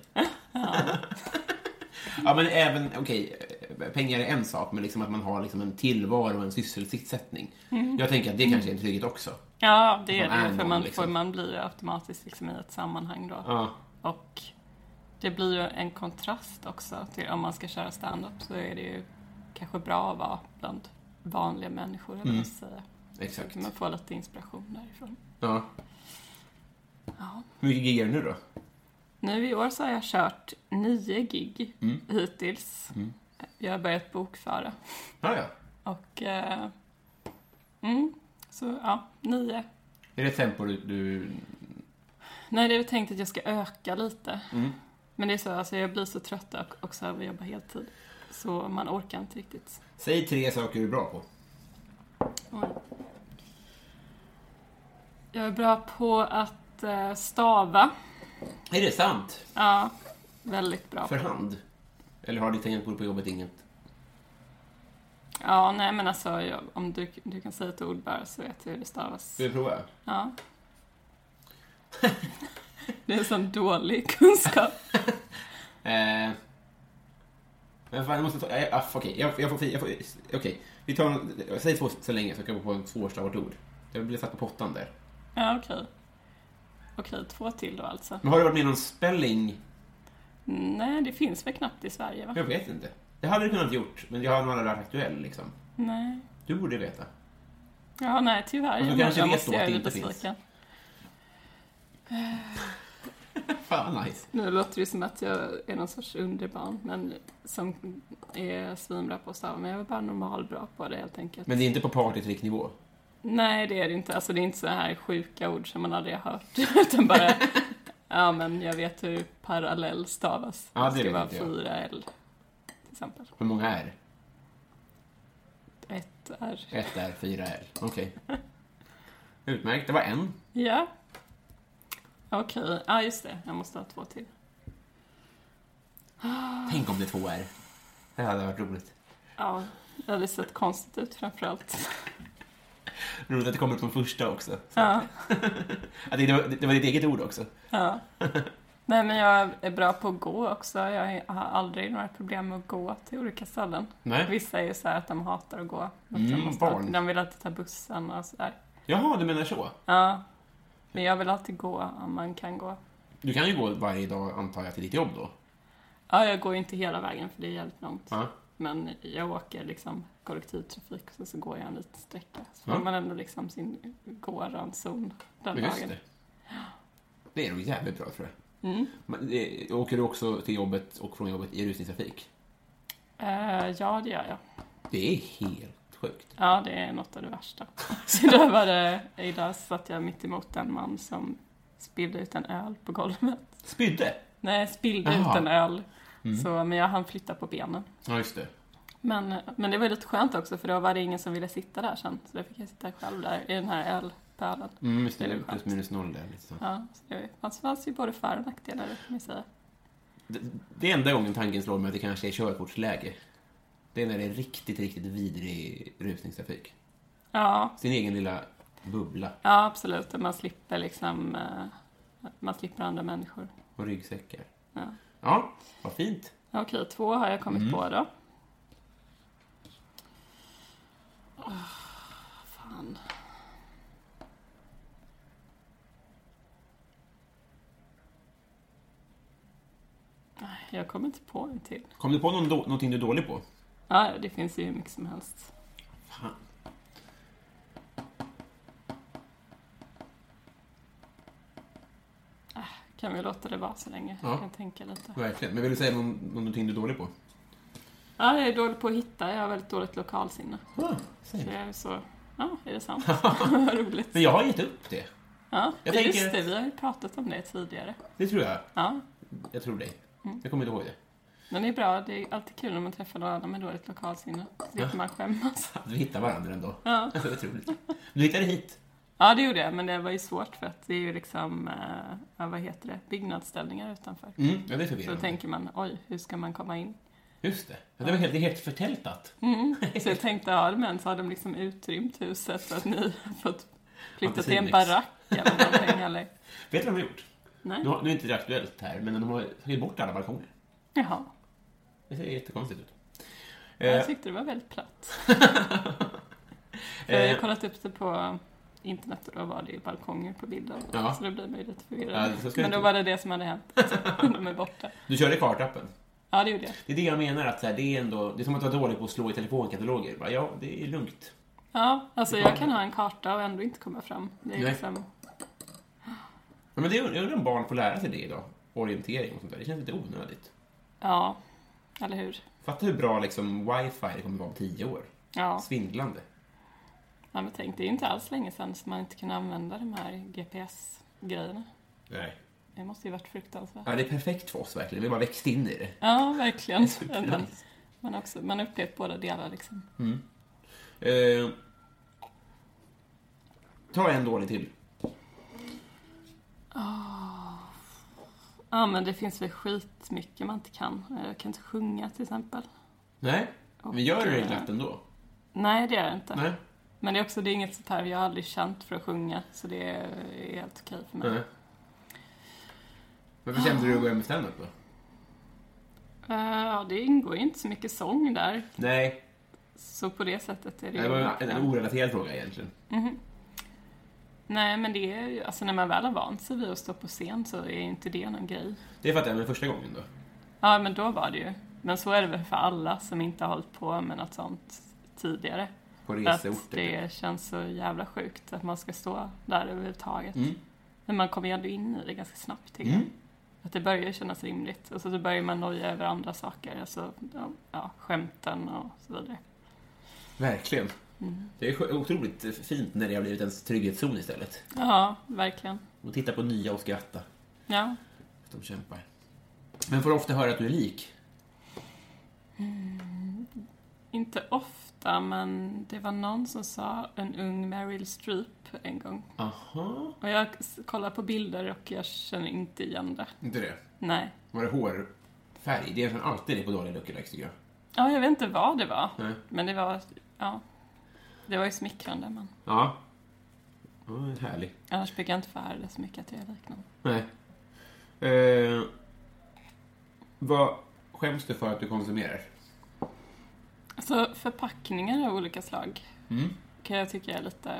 Ja. men även, okej, eh, pengar är en sak, men liksom att man har liksom en tillvaro och en sysselsättning. Jag tänker att det kanske är en trygghet också. Ja, det är Man är det. För någon, man, liksom. får, man blir ju automatiskt liksom i ett sammanhang då. Ja, Och det blir ju en kontrast också. Till, om man ska köra stand-up så är det ju kanske bra att vara bland vanliga människor, eller ska säga. Exakt. Så man får lite inspiration därifrån. Ja. Ja. Hur mycket giggar du nu då? Nu i år så har jag kört nio gig Mm. hittills. Jag har börjat bokföra. Ja, ja. Och... Eh, mm, så ja, nio. Är det tempo du... du Nej, det är tänkt att jag ska öka lite. Mm. Men det är så, alltså jag blir så trött och- också av att jobba heltid. Så man orkar inte riktigt. säg tre saker du är bra på. Oj. Jag är bra på att eh, stava. Är det sant? Ja, väldigt bra. För hand? Eller har ditt tangentbord på jobbet inget? Ja, nej men alltså jag, om du, du kan säga ett ord bara så vet jag hur det stavas. Ska vi prova? Ja. Det är en sån dålig kunskap. Eh... Men fan, jag måste ta... Ah, okej, jag, jag får... Jag får okej, vi tar... Säg två så länge så kan jag gå på ett svårstavat ord. Jag blir satt på pottan där. Ja, okej. Okej, två till då alltså. Men har du varit med i någon spelling? Nej, det finns väl knappt i Sverige va? Jag vet inte. Det hade du kunnat gjort, men jag har nog aldrig varit aktuell liksom. Nej. Du borde veta. Ja, nej tyvärr. Och du Jag, kanske jag vet då att det inte finns. Fan nice. Nu låter det som att jag är någon sorts underbarn, men som är svinbra på att stava. Men jag är bara normal bra på det helt enkelt. Men det är inte på partytricknivå? Nej, det är det inte. Alltså det är inte så här sjuka ord som man aldrig har hört. Utan bara, ja men jag vet hur parallell stavas. Ja, det ska vet vara fyra L, till exempel. Hur många är? Ett R. Ett är, fyra är. Okej. Utmärkt, det var en. Ja. Okej, ja just det. Jag måste ha två till. Tänk om det är två är. Det hade varit roligt. Ja, det hade sett konstigt ut framförallt. Roligt att det kommer upp som första också. Ja, det, var, det var ditt eget ord också. ja. Nej, men jag är bra på att gå också. Jag har aldrig några problem med att gå till olika ställen. Nej. Vissa är ju så här att de hatar att gå. Att Mm, de, måste, barn. de vill alltid ta bussen och sådär. Jaha, du menar så? Ja, men jag vill alltid gå om man kan gå. Du kan ju gå varje dag, antar jag, till ditt jobb då? Ja, jag går ju inte hela vägen för det är jävligt långt. Ja. Men jag åker liksom kollektivtrafik och så, så går jag en liten sträcka. Så Ja. får man ändå liksom sin gå-ranzon den Just dagen. det. Det är nog jävligt bra, tror jag. Mm. Men, eh, åker du också till jobbet och från jobbet i rusningstrafik? Eh, ja, det gör jag. Det är helt sjukt. Ja, det är något av det värsta. Så idag var det, idag satt jag mitt emot en man som spillde ut en öl på golvet. Spydde? Nej, spillde Jaha. ut en öl. Så, men jag hann flytta på benen. Ja, just det. Men, men det var lite skönt också för då var det ingen som ville sitta där sen. Så då fick jag sitta själv där i den här ölpölen. Mm, just Det det. Plus minus noll där. Lite så. Ja, så det fanns, fanns ju både för och nackdelar, det kan jag säga. Det, det enda gången tanken slår mig att det kanske är körkortsläge. Det är när det är riktigt, riktigt vidrig rusningstrafik. Ja, Sin egen lilla bubbla ja absolut. Man slipper liksom, eh, man slipper andra människor. och ryggsäckar. Ja. Ja, vad fint. Okej, två har jag kommit på då. Åh, fan. Jag kommer inte på en till. Kom du på någon någonting du är dålig på? Ja, det finns ju hur mycket som helst. Fan. Kan vi låta det vara så länge? Ja. Jag kan tänka lite. Verkligen. Men vill du säga någon, någonting du är dålig på? Ja, jag är dålig på att hitta. Jag har väldigt dåligt lokalsinne. Ah, Så jag är så... Ja, är det sant? Vad roligt. Men jag har gett upp det. Ja, Jag just tänker- det. Vi har ju pratat om det tidigare. Det tror jag. Ja, Jag tror det. Mm. Jag kommer inte ihåg det. Men det är bra. Det är alltid kul när man träffar någon annan med dåligt lokalsinne. Så slipper man skämmas. Att vi hittar varandra ändå. Ja. Det är otroligt. Du hittade hit. ja, det gjorde jag. Men det var ju svårt för att det är ju liksom, ja, vad heter det, byggnadsställningar utanför. Mm, ja, det är Så förvirrande. tänker man, oj, hur ska man komma in? Just det. Ja, det var helt, det helt förtältat. Mm. Så jag tänkte, ja, men så har de liksom utrymt huset så att ni har fått flytta till en barack eller någonting. Eller? Vet du vad de har gjort? Nej. Nu, nu är inte det aktuellt här, men de har tagit bort alla balkonger. Jaha. Det ser jättekonstigt ut. Jag Eh, tyckte det var väldigt platt. Jag har Eh. kollat upp det på internet och då var det ju balkonger på bilden. Ja. Så då blir man ju lite Ja, förvirrad. ska Men då var det det som hade hänt. De är borta. du körde kartappen. Ja, det gjorde jag. Det är det jag menar, att så här, det är ändå... Det är som att vara dålig på att slå i telefonkataloger. Bara, Ja, det är lugnt. Ja, alltså jag kan ha en karta och ändå inte komma fram. Det är Nej. liksom... Ja, Men det, jag undrar om barn får lära sig det idag. Orientering och sånt där. Det känns lite onödigt. Ja, eller hur? Fatta hur bra liksom, wifi det kommer vara om tio år. Ja. Svindlande. ja, men tänk, det är ju inte alls länge sedan som man inte kunde använda de här GPS-grejerna. Nej. Det måste ju varit fruktansvärt. Ja, det är perfekt för oss verkligen. Vi bara växt in i det. Ja, verkligen. Men man har också, man har upplevt båda delar liksom. Eh, ta en dålig till. Ja, men det finns väl skitmycket man inte kan. Jag kan inte sjunga till exempel. Nej, men gör du det eh, glatt ändå? Nej, det gör jag inte. Nej. Men det är också, det är inget sånt här, jag har aldrig känt för att sjunga. Så det är helt okej för mig. Nej. Varför kände du att gå hem med standup då? Eh, Ja, det ingår ju inte så mycket sång där. Nej, Så på det sättet är det det var en, orelaterad fråga egentligen. Nej, men det är ju, alltså när man väl har vant sig vid att stå på scen så är ju inte det någon grej. Det är för att det är första gången då. Ja, men då var det ju. Men så är det väl för alla som inte har hållit på med något sånt tidigare. På Att reseorter. det känns så jävla sjukt att man ska stå där överhuvudtaget. Mm. Men man kommer ju ändå in i det ganska snabbt tycker jag. Mm. Att det börjar kännas rimligt. Och så, så börjar man noja över andra saker. Alltså, ja, skämten och så vidare. Verkligen. Mm. Det är otroligt fint när det har blivit en trygghetszon istället. Ja, verkligen. Och titta på nya och skratta. Ja. Att de kämpar. Men får du ofta höra att du är lik? Inte ofta, men det var någon som sa en ung Meryl Streep en gång. Aha. Och jag kollar på bilder och jag känner inte igen det. Inte det? Nej. Var det hårfärg? Det är nästan alltid det på dåliga lookalikes tycker jag. Ja, jag vet inte vad det var. Nej. Men det var, ja. Det var ju smickrande, men Ja. ja härlig. annars brukar jag inte föra så mycket att jag är liknande. Nej. Eh, vad skäms du för att du konsumerar? Alltså, förpackningar av olika slag Mm. kan jag tycka är lite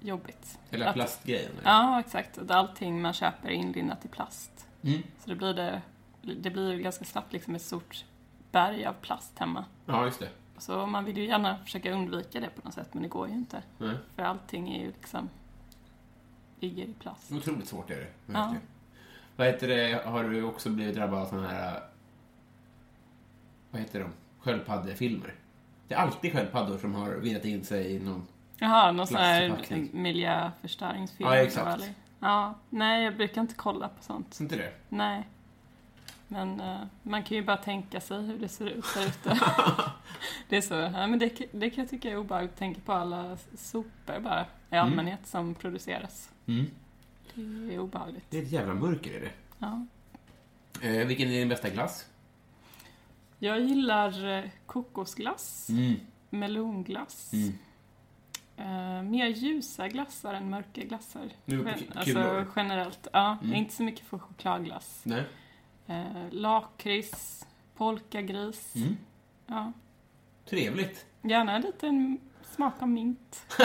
jobbigt. Eller Att- plastgrejen? eller? Ja, exakt. Att allting man köper är inlindat i plast. Mm. Så det blir det, det blir ganska snabbt liksom ett stort berg av plast hemma. Ja, just det. Så man vill ju gärna försöka undvika det på något sätt, men det går ju inte. Nej. För allting är ju liksom ligger i plast. Otroligt svårt är det. Ja. Vad heter det, har du också blivit drabbad av sådana här... Vad heter de? Sköldpaddefilmer. Det är alltid sköldpaddor som har virrat in sig i någon... Jaha, någon sån här miljöförstöringsfilm? Ja, exakt. Ja, nej, jag brukar inte kolla på sånt. Inte det? Nej. Men eh, man kan ju bara tänka sig hur det ser ut där ute. det är så, ja, men det, det kan jag tycka är obehagligt att tänka på alla sopor bara i allmänhet som produceras. Mm. Det är obehagligt. Det är ett jävla mörker är det. Ja. Eh, vilken är din bästa glass? Jag gillar eh, kokosglass, Mm. melonglass. Mm. Eh, mer ljusa glassar än mörka glassar. Alltså generellt. Ja, Mm. inte så mycket för chokladglass. Nej. Eh, lakrits, polkagris. Mm. Ja. Trevligt. Gärna en liten smak av mint.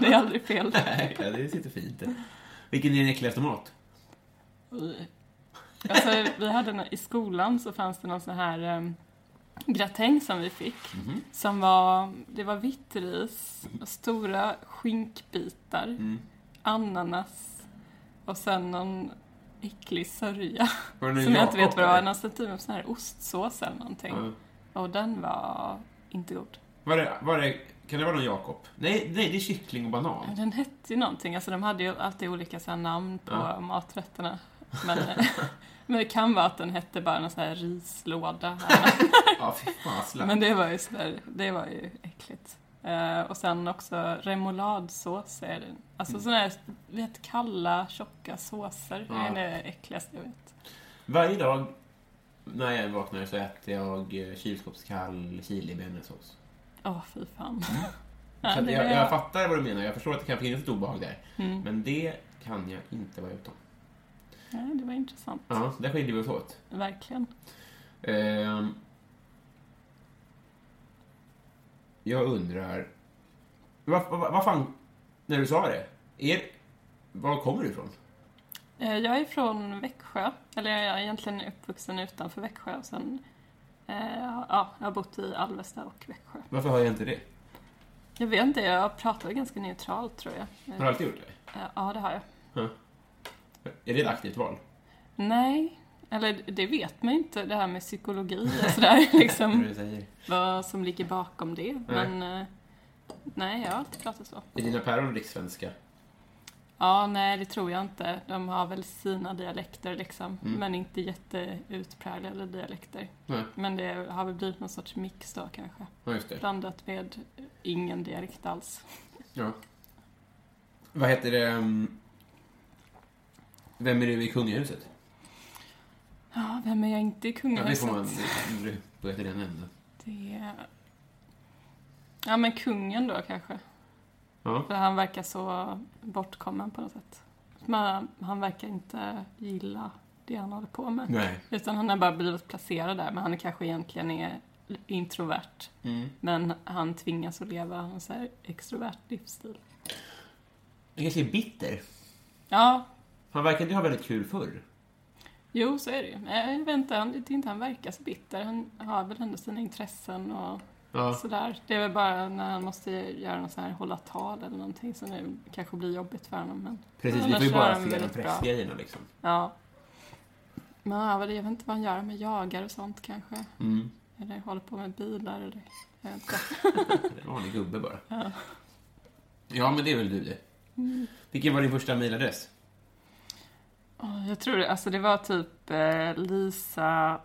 det är aldrig fel. Nej, ja, det sitter fint. det. Vilken är din äckligaste mat? Alltså, vi hade I skolan så fanns det någon sån här um, gratäng som vi fick. Som var, det var vitt ris, stora skinkbitar, Mm. ananas och sen någon äcklig sörja. Som jag inte vet vad det var. Någon sån typ av sån här ostsås eller någonting. Ja. Och den var inte god. Var det, var det, kan det vara någon Jakob? Nej, nej, det är kyckling och banan. Den hette ju någonting. Alltså de hade ju alltid olika så namn på Ja. maträtterna. Men, men det kan vara att den hette bara någon sån här rislåda. Här. Ja, fy fasen. Men det var ju sådär, det var ju äckligt. Eh, och sen också det. Alltså sådana här, vet, kalla, tjocka såser. Det Ja. är det äckligaste jag vet. Varje dag när jag vaknar så äter jag eh, kylskåpskall chili bearnaisesås. Åh, fy fan. Så Ja, att det jag, jag fattar vad du menar. Jag förstår att det kan finnas ett obehag där. Mm. Men det kan jag inte vara utan. Ja, det var intressant. Ja, där skiljer vi oss åt. Verkligen. Ehm, jag undrar... Vad, vad, vad fan... När du sa det. Er, var kommer du ifrån? Eh, Jag är från Växjö. Eller jag är egentligen uppvuxen utanför Växjö. Och sen, eh, ja, jag har bott i Alvesta och Växjö. Varför har jag inte det? Jag vet inte, jag pratar ganska neutralt tror jag. Har du alltid gjort det? Eh, Ja, det har jag. Är det ett aktivt val? Nej, eller det vet man inte, det här med psykologi och sådär, liksom, vad som ligger bakom det. Men eh, nej, jag har alltid pratat så. Är dina päron rikssvenska? Ja, nej, det tror jag inte. De har väl sina dialekter liksom, Mm. men inte jätteutpräglade dialekter. Nej. Men det har väl blivit någon sorts mix då kanske. Ja, just det. Blandat med ingen dialekt alls. Ja. Vad heter det? um, Vem är du i kungahuset? Ja, vem är jag inte i Ja, det kungahuset? får man börja till den änden. Det... Ja, men kungen då kanske. Ja. För han verkar så bortkommen på något sätt. Men han verkar inte gilla det han håller på med. Nej. Utan han har bara blivit placerad där, men han är kanske egentligen är introvert. Mm. Men han tvingas att leva en så här extrovert livsstil. Jag kanske är bitter. Ja, Han verkade ju ha väldigt kul förr. Jo så är det ju. Jag vet inte, han, jag inte han verkar så bitter. Han har väl ändå sina intressen och Ja. sådär. Det är väl bara när han måste göra något så här, hålla tal eller någonting som det kanske blir jobbigt för honom. Men Precis, vi får ju bara se de pressgrejerna liksom. Ja. Men ja, jag vet inte vad han gör med jagar och sånt kanske. Mm. Eller håller på med bilar eller... Jag vet inte. En vanlig gubbe bara. Ja. Ja, men det är väl du det. Vilken var din första mejladress? Jag tror det, alltså det var typ eh, Lisa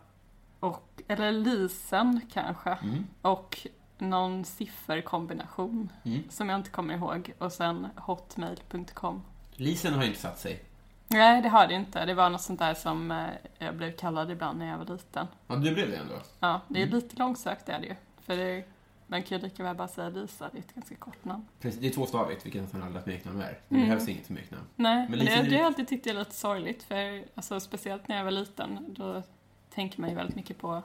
och, eller Lisen kanske. Mm. Och någon sifferkombination Mm. som jag inte kommer ihåg. Och sen hotmail.com. Lisen har inte satt sig. Nej, det har det inte. Det var något sånt där som eh, jag blev kallad ibland när jag var liten. Ja, du blev det ändå. Ja, det är lite långsökt det är det ju. För det, man kan ju lika väl bara säga Lisa, det är ett ganska kort namn. Precis, det är tvåstavigt, vilket nästan alla smeknamn är. Det behövs inget smeknamn. Nej, Men Lisa, det, det har jag alltid tyckt är lite sorgligt. För alltså, speciellt när jag var liten, då tänker man ju väldigt mycket på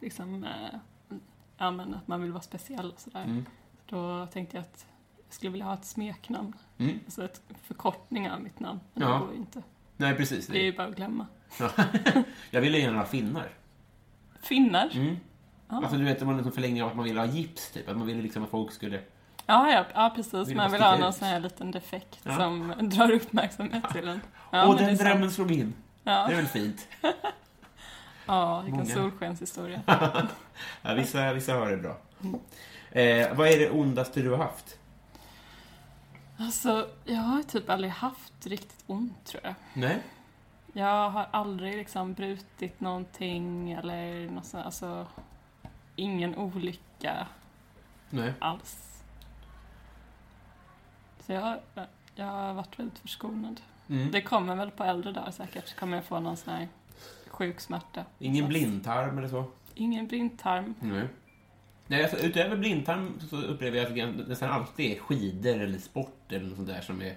liksom, eh, ja, men att man vill vara speciell och sådär. Mm. Då tänkte jag att jag skulle vilja ha ett smeknamn. Mm. Alltså ett förkortning av mitt namn. Men Ja. det går ju inte. Nej, precis. Det är ju bara att glömma. Ja. jag ville gärna ha finnar. Finnar? Mm. Alltså, du vet, man liksom förlänger att man ville ha gips, typ. Att man ville liksom att folk skulle... Ja, ja, ja precis. Vill man vill ha någon sån här liten defekt Ja. som drar uppmärksamhet till en. Ja, det är den sant. drömmen slog in. Ja. Det är väl fint? Ja, vilken solskenshistoria. Ja, vissa, vissa har det bra. Eh, vad är det ondaste du har haft? Alltså, jag har typ aldrig haft riktigt ont, tror jag. Nej? Jag har aldrig liksom brutit någonting eller något sånt, alltså ingen olycka Nej. alls. Så jag, jag har varit väldigt förskonad. Mm. Det kommer väl på äldre dagar säkert, kommer jag få någon sån här sjuk smärta. Ingen Så- blindtarm eller så? Ingen blindtarm. Nej. Nej, alltså, utöver blindtarm så upplever jag att det nästan alltid är skidor eller sport eller något sånt där som är...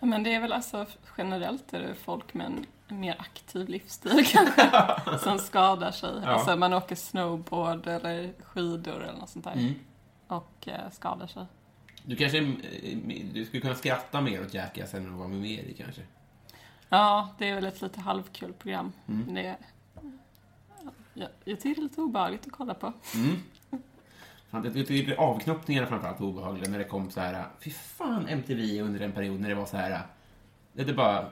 Ja, men det är väl alltså generellt är det folk med en mer aktiv livsstil kanske, som skadar sig. Ja. Alltså man åker snowboard eller skidor eller något sånt där Mm. och eh, skadar sig. Du kanske eh, du skulle kunna skratta mer åt Jackass än att vara med i kanske? Ja, det är väl ett lite halvkul program. Mm. Det, ja, jag tycker det är lite obehagligt att kolla på. Mm. Jag tycker avknoppningarna framförallt var obehagliga när det kom så här. Fy fan MTV under en period när det var så här. Det är bara...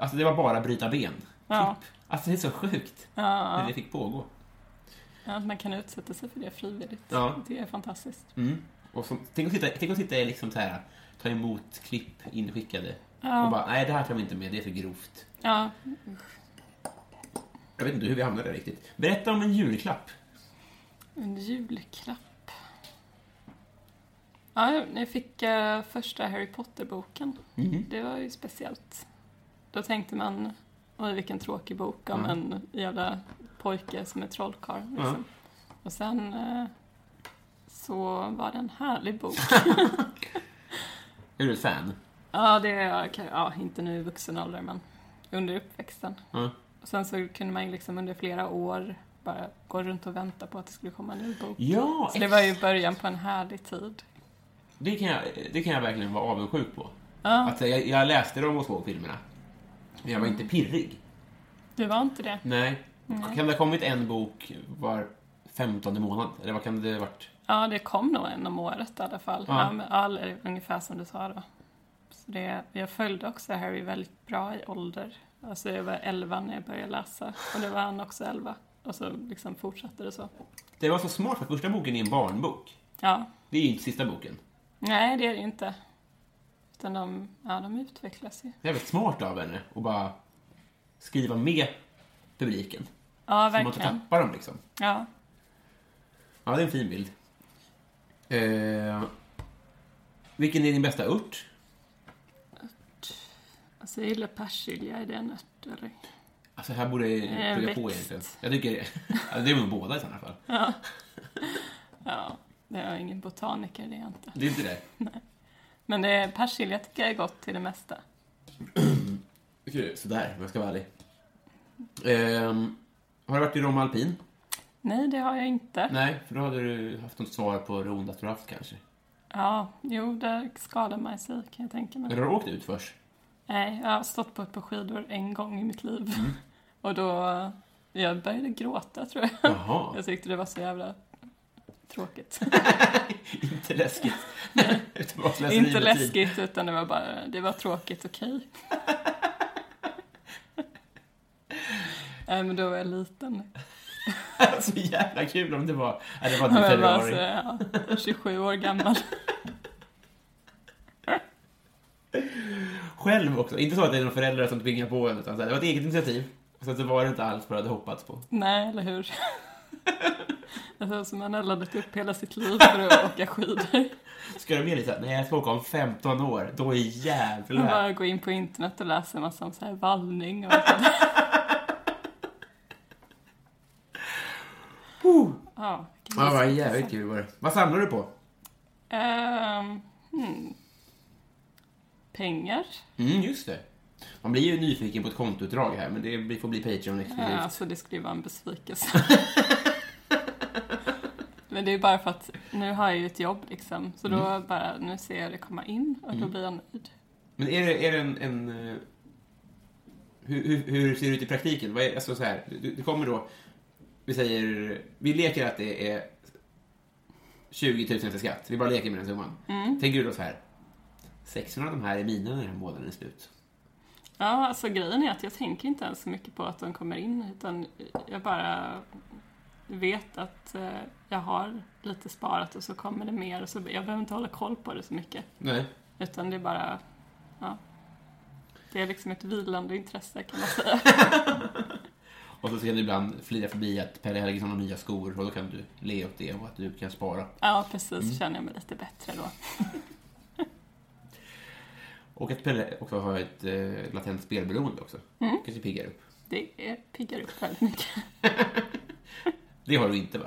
Alltså det var bara bryta ben. Ja. Typ. Alltså det är så sjukt. Ja, När det fick pågå. ja, att man kan utsätta sig för det frivilligt. Ja. Det är fantastiskt. Mm. Och så, tänk att sitta, tänk att sitta liksom så här, ta emot klipp inskickade. Ja. Och bara, nej det här tar vi inte med, det är för grovt. Ja, Jag vet inte hur vi hamnade där riktigt. Berätta om en julklapp. en julklapp. Ja, jag fick eh, första Harry Potter-boken. Mhm. Det var ju speciellt. Då tänkte man, oj vilken tråkig bok om Ja. en jävla pojke som är trollkarl. Liksom. Och sen eh, så var det en härlig bok. Är du fan? ja, det är, ja, inte nu i vuxen ålder, men under uppväxten. Ja. Och sen så kunde man liksom under flera år bara gå runt och vänta på att det skulle komma en ny bok. Ja, Så det var ju början på en härlig tid. det kan, jag, det kan jag verkligen vara avundsjuk på. Ja, Att jag, jag läste de två filmerna. Men jag var inte pirrig. du var inte det? Nej. Kan det ha kommit en bok var femtonde månad? Eller vad kan det ha varit? Ja, det kom nog en om året i alla fall. Ja. Ja. ungefär som du sa då. Så det, jag följde också Harry väldigt bra i ålder. Alltså jag var 11 när jag började läsa och det var han också 11. Och så liksom fortsatte det så. Det var så smart för första boken är en barnbok. Ja, Det är ju inte sista boken. nej det är det inte. Utan de, ja, de utvecklas ju. Det är väldigt smart av henne att bara skriva med publiken. Ja, Så man inte verkligen. tappar dem liksom. Ja. Ja, det är en fin bild. Eh, vilken är din bästa ört? Alltså jag gillar persilja, är det en ört eller? Alltså här borde jag En plugga på egentligen. Jag tycker det. Alltså, det är nog båda i sådana fall. Ja, det är ingen botaniker, det är jag inte. Det är inte det? Men det, persilja tycker jag är gott till det mesta. Sådär, om jag ska vara ärlig. Ehm, har du varit i Romme Alpin? Nej, det har jag inte. Nej, för då hade du haft något svar på det ondaste du haft kanske. Ja, jo, där skadar man sig kan jag tänka mig. Eller har du åkt ut först? Nej, jag har stått på ett par skidor en gång i mitt liv. Mm. Och då, jag började gråta tror jag. Jaha, Jag tyckte det var så jävla tråkigt. inte läskigt. Utan Inte läskigt, utan det var bara, det var tråkigt, okej. Nej, men då var jag liten. så jävla kul om det var... Nej, det var inte februari. ja, 27 år gammal. Själv också. Inte så att det är några föräldrar som tvingar på en, utan det var ett eget initiativ. Så att det var det inte alls vad jag hade hoppats på. Nej, eller hur? Alltså, som man har laddat upp hela sitt liv för att åka skidor. Ska du med lite nej jag ska åka om 15 år, då är jävlar. bara gå in på internet och läsa en massa om så här vallning och allt det där. Ja, Ja, vad jävligt kul var det. Vad samlar du på? Ehm, hmm. Pengar? Mm, just det. Man blir ju nyfiken på ett kontoutdrag här, men det får bli Patreon exklusivt. Ja, alltså det skulle ju vara en besvikelse. Men det är bara för att nu har jag ju ett jobb liksom. Så då Mm. bara, nu ser jag det komma in och då blir jag nöjd. Men är det, är det en... en eh, hur, hur, hur ser det ut i praktiken? Vad är, alltså så här, det, kommer då... Vi säger... Vi leker att det är 20 000 efter skatt. Vi bara leker med den summan. Tänker du då så här... 600 av de här är mina när den här månaden är slut. Ja, alltså grejen är att jag tänker inte ens så mycket på att de kommer in utan jag bara vet att eh, jag har lite sparat och så kommer det mer och så jag behöver inte hålla koll på det så mycket. Nej. Utan det är bara, ja. Det är liksom ett vilande intresse kan man säga. Och så kan du ibland flia förbi att Pelle Helgesson har nya skor och då kan du le åt det och att du kan spara. Ja, precis. Känner jag mig lite bättre då. Och att Pelle också har ett eh, latent spelberoende också. Kanske piggar upp. Det är, piggar upp väldigt mycket. Det har du inte va?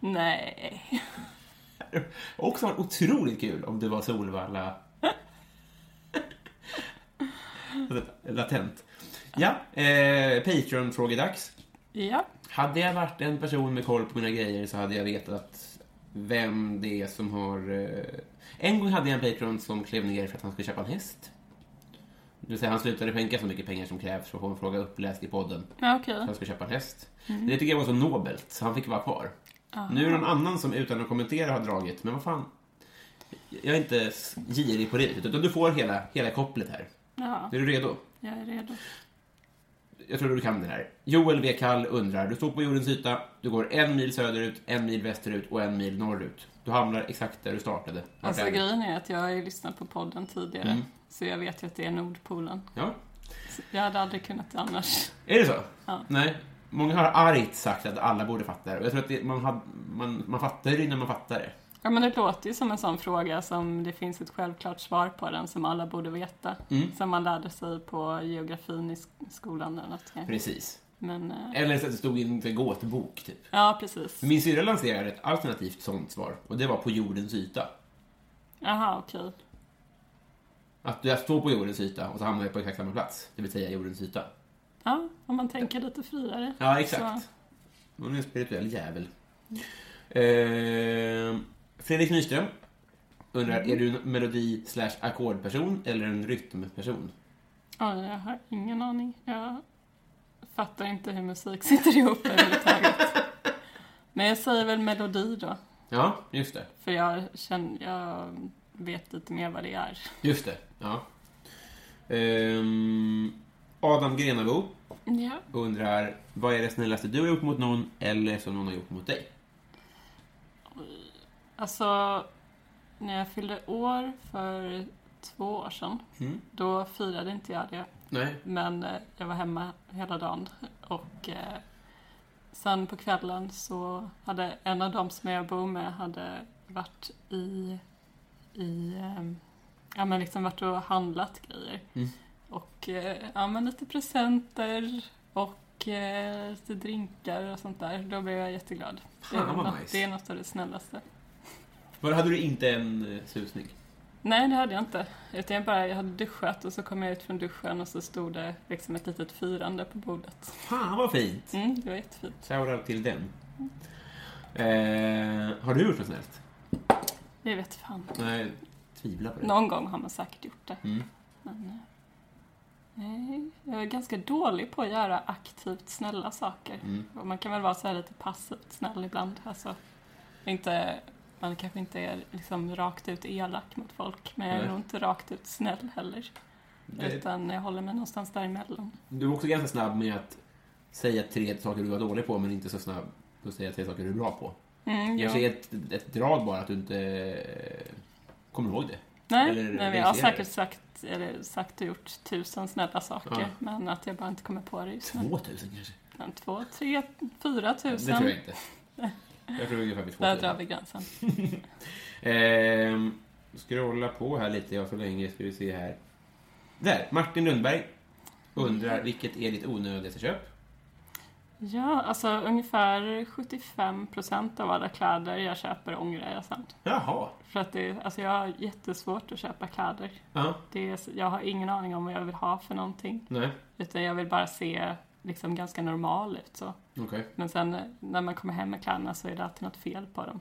Nej. Också var otroligt kul om du var Solvalla... Latent. Ja, eh, Patreon-frågedags. Ja. Hade jag varit en person med koll på mina grejer så hade jag vetat vem det är som har... Eh... En gång hade jag en Patreon som klev ner för att han skulle köpa en häst. Det vill säga, han slutade skänka så mycket pengar som krävs för att få en fråga uppläst i podden. Ja. Så han skulle köpa en häst. Det tycker jag var så nobelt, så han fick vara kvar. Nu är det någon annan som utan att kommentera har dragit, men vad fan. Jag är inte girig på det utan du får hela, hela kopplet här. Ja, Är du redo? jag är redo. Jag tror du kan det här. Joel V. Kall undrar, du står på jordens yta, du går en mil söderut, en mil västerut och en mil norrut. Du hamnar exakt där du startade. Vart Alltså grejen är att jag har ju lyssnat på podden tidigare. Så jag vet ju att det är Nordpolen. Ja, Så Jag hade aldrig kunnat det annars. är det så? Ja. Nej. Många har argt sagt att alla borde fatta det. Och jag tror att det, man, had, man, man fattar det innan man fattar det. Ja, men det låter ju som en sån fråga som det finns ett självklart svar på den som alla borde veta. Mm. Som man lärde sig på geografin i sk- skolan eller något. Precis. Men, eh, Eller så att det stod i en gåtbok, typ. ja precis. Min syrra lanserade ett alternativt sånt svar. Och det var på jordens yta. Jaha, okej. Att du står på jordens yta och så hamnar du på exakt samma plats. Det vill säga jordens yta. Ja, om man tänker lite friare. Ja, exakt. Hon är en spirituell jävel. Eh, Fredrik Nyström undrar, är du en melodi slash ackordperson eller en rytmperson? Ja, jag har ingen aning. Jag fattar inte hur musik sitter ihop överhuvudtaget. Men jag säger väl melodi då. Ja, just det. För jag, känner, jag vet lite mer vad det är. Just det, ja. Ehm, Adam Grenabo Ja. undrar, vad är det snällaste du har gjort mot någon eller som någon har gjort mot dig? Alltså, när jag fyllde år för två år sedan, Mm. då firade inte jag det. Nej. Men eh, jag var hemma hela dagen. Och eh, sen på kvällen så hade en av dem som jag bor med hade varit i, i eh, ja men liksom varit och handlat grejer. Mm. Och eh, ja men lite presenter och eh, lite drinkar och sånt där. Då blev jag jätteglad. Det är, Fan, något, nice. det är något av det snällaste. Var hade du inte en eh, susning? Nej, det hade jag inte. Utan jag bara, jag hade duschat och så kom jag ut från duschen och så stod det liksom ett litet firande på bordet. Fan vad fint! Mm, det var jättefint. Shoutout till den. Eh, har du gjort något snällt? Det vet fan. Nej, tvivlar på det. Någon gång har man säkert gjort det. Mm. Men, eh, nej, jag är ganska dålig på att göra aktivt snälla saker. Mm. Man kan väl vara så lite passivt snäll ibland. Alltså, inte, man kanske inte är liksom rakt ut elak mot folk, men jag är Nej. nog inte rakt ut snäll heller. Det- Utan jag håller mig någonstans däremellan. Du är också ganska snabb med att säga tre saker du var dålig på, men inte så snabb på att säga tre saker du är bra på. Mm, Kanske är ett, ett drag bara att du inte eh, kommer ihåg det. Nej, Eller nej men jag har säkert sagt, eller sagt och gjort tusen snälla saker. Ja. Men att jag bara inte kommer på det just nu. 2000 kanske? En, två, tre, fyra Det tusen. tror jag inte. Jag tror ungefär vid två Där drar vi gränsen. Ehm, scrolla på här lite, jag så länge ska vi se här. Där, Martin Lundberg undrar vilket är ditt onödigaste köp? Ja, alltså ungefär 75% av alla kläder jag köper ångrar jag sen. Jaha. För att det, alltså jag har jättesvårt att köpa kläder. Ja, Det är, jag har ingen aning om vad jag vill ha för någonting. nej, Utan jag vill bara se liksom ganska normal ut så. okej. Men sen eh, när man kommer hem med kläderna så är det alltid något fel på dem.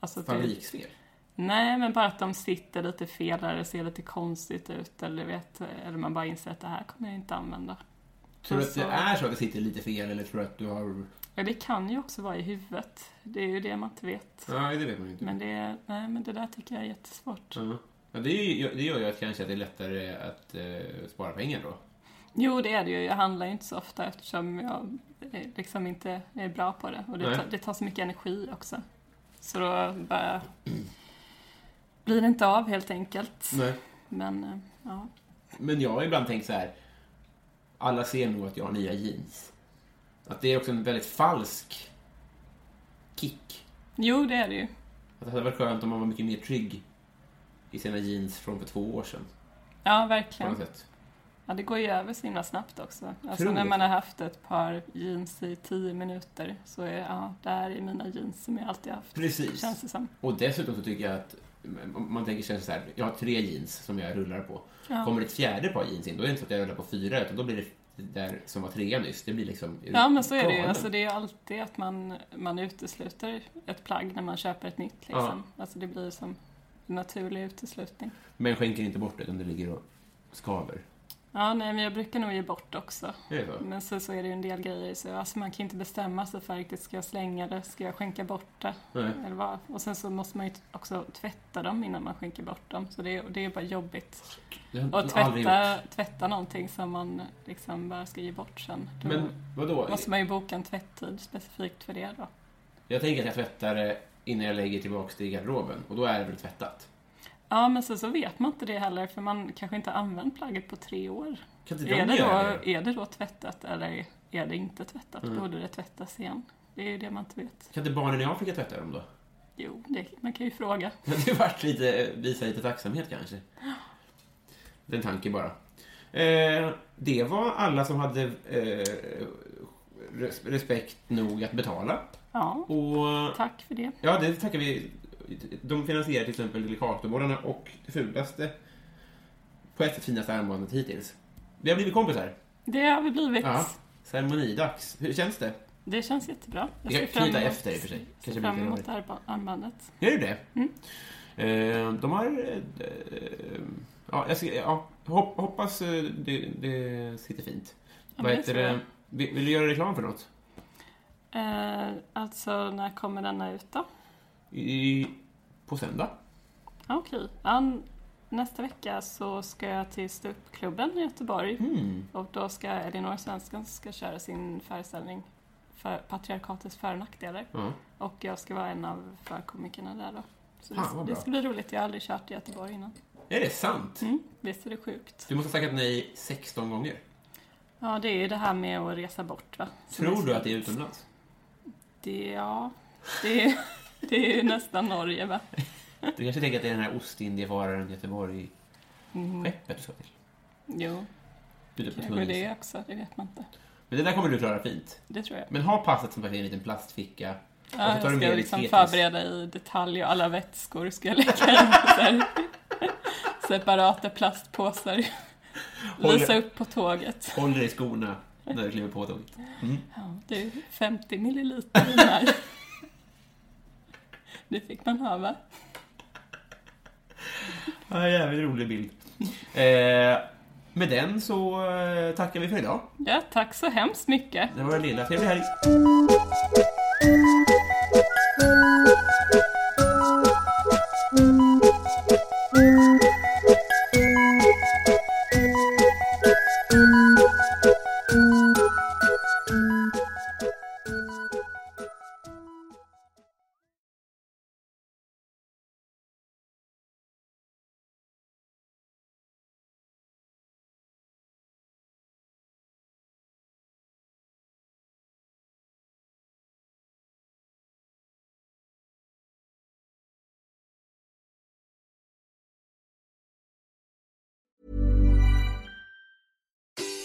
Alltså Fabriksfel? Nej, men bara att de sitter lite fel eller det ser lite konstigt ut eller vet, eller man bara inser att det här kommer jag inte använda. Tror du att det är så att det sitter lite fel eller tror du att du har... Ja, det kan ju också vara i huvudet. Det är ju det man inte vet. Nej, det vet man ju inte. Men det, nej, men det där tycker jag är jättesvårt. Ja. Ja, det, det gör ju att kanske att det är lättare att eh, spara pengar då. Jo, det är det ju. Jag handlar ju inte så ofta eftersom jag eh, liksom inte är bra på det. Och det, tar, det tar så mycket energi också. Så då bara blir det inte av helt enkelt. Nej. Men, eh, ja. Men jag har ibland tänkt så här. Alla ser nog att jag har nya jeans. Att det är också en väldigt falsk kick. Jo, det är det ju. Att det hade varit skönt om man var mycket mer trygg i sina jeans från för två år sedan. Ja, På verkligen. något sätt. Ja, det går ju över så himla snabbt också. Alltså när man har haft ett par jeans i tio minuter så är ja, det här är mina jeans som jag alltid haft. Precis. Känns det som. Och dessutom så tycker jag att man tänker sig så här, jag har tre jeans som jag rullar på. Ja. Kommer ett fjärde par jeans in, då är det inte så att jag rullar på fyra, utan då blir det där som var trea nyss, det blir liksom... Ja, men så är det ju. Alltså, det är alltid att man, man utesluter ett plagg när man köper ett nytt. Liksom. Alltså, det blir som en naturlig uteslutning. Men skänker inte bort det, utan det ligger och skaver. Ja, nej, men jag brukar nog ge bort också. Är det så? Men så, är det ju en del grejer. Så, alltså, man kan inte bestämma sig för riktigt, ska jag slänga det, ska jag skänka bort det? Nej. Eller vad? Och sen så måste man ju också tvätta dem innan man skänker bort dem. Så det, är- det är bara jobbigt. Och tvätta, tvätta någonting som man liksom bara ska ge bort sen. Då Men vadå? måste man ju boka en tvätttid specifikt för det då. Jag tänker att jag tvättar det innan jag lägger tillbaka det i garderoben, och då är det väl tvättat? Ja, men så, så vet man inte det heller för man kanske inte har använt plagget på tre år. Kan inte Är de det, då, det? är det då tvättat eller är det inte tvättat? Mm. Borde det tvättas igen? Det är ju det man inte vet. Kan inte barnen i Afrika tvätta dem då? Jo, det, man kan ju fråga. Det hade varit lite, visa lite tacksamhet kanske. Det en tanke bara. Eh, det var alla som hade eh, res- respekt nog att betala. Ja, Och tack för det. ja, det tackar vi. De finansierar till exempel Delikatobollarna och det fulaste på ett sätt finaste armbandet hittills. Vi har blivit kompisar. Det har vi blivit. Ja. Ceremonidags. Hur känns det? Det känns jättebra. Jag fram knyta efter i och för sig. Kanske fram emot armbandet. Är det det? Mm. Eh, de har... Eh, ja, jag ska, ja, hopp, hoppas eh, det, det sitter fint. Ja, Vad heter det? Vill, vill du göra reklam för något? Eh, alltså, när kommer denna ut då? I, på söndag? Okej. Ja, n- nästa vecka så ska jag till ståuppklubben i Göteborg. Mm. Och då ska Elinor Svensson ska köra sin föreställning för patriarkatets för och nackdelar. Ja. Och jag ska vara en av förkomikerna där då. Så Fan, det, det ska bli roligt. Jag har aldrig kört i Göteborg innan. Är det sant? Mm, visst är det sjukt? Du måste ha tackat nej 16 gånger. Ja, det är ju det här med att resa bort va? Som Tror du att det är utomlands? Det, ja, det, är- det är ju nästan Norge va? Du kanske tänker att det är den här Ostindiefararen Göteborg-skeppet Mm. du ska till? Jo, är på kanske det också. Det vet man inte. Men det där kommer du klara fint. Det tror jag. Men ha passet som i en liten plastficka. Ja, jag ska med liksom förbereda i detalj och alla vätskor ska jag lägga i separata plastpåsar. Håller- Lysa upp på tåget. Håll dig i skorna när du kliver på tåget. Mm. Ja, det är 50 milliliter i den här. Det fick man ha va? Ja, jävligt rolig bild. Eh, med den så eh, tackar vi för idag. Ja, tack så hemskt mycket. Det var det lilla. Trevlig helg.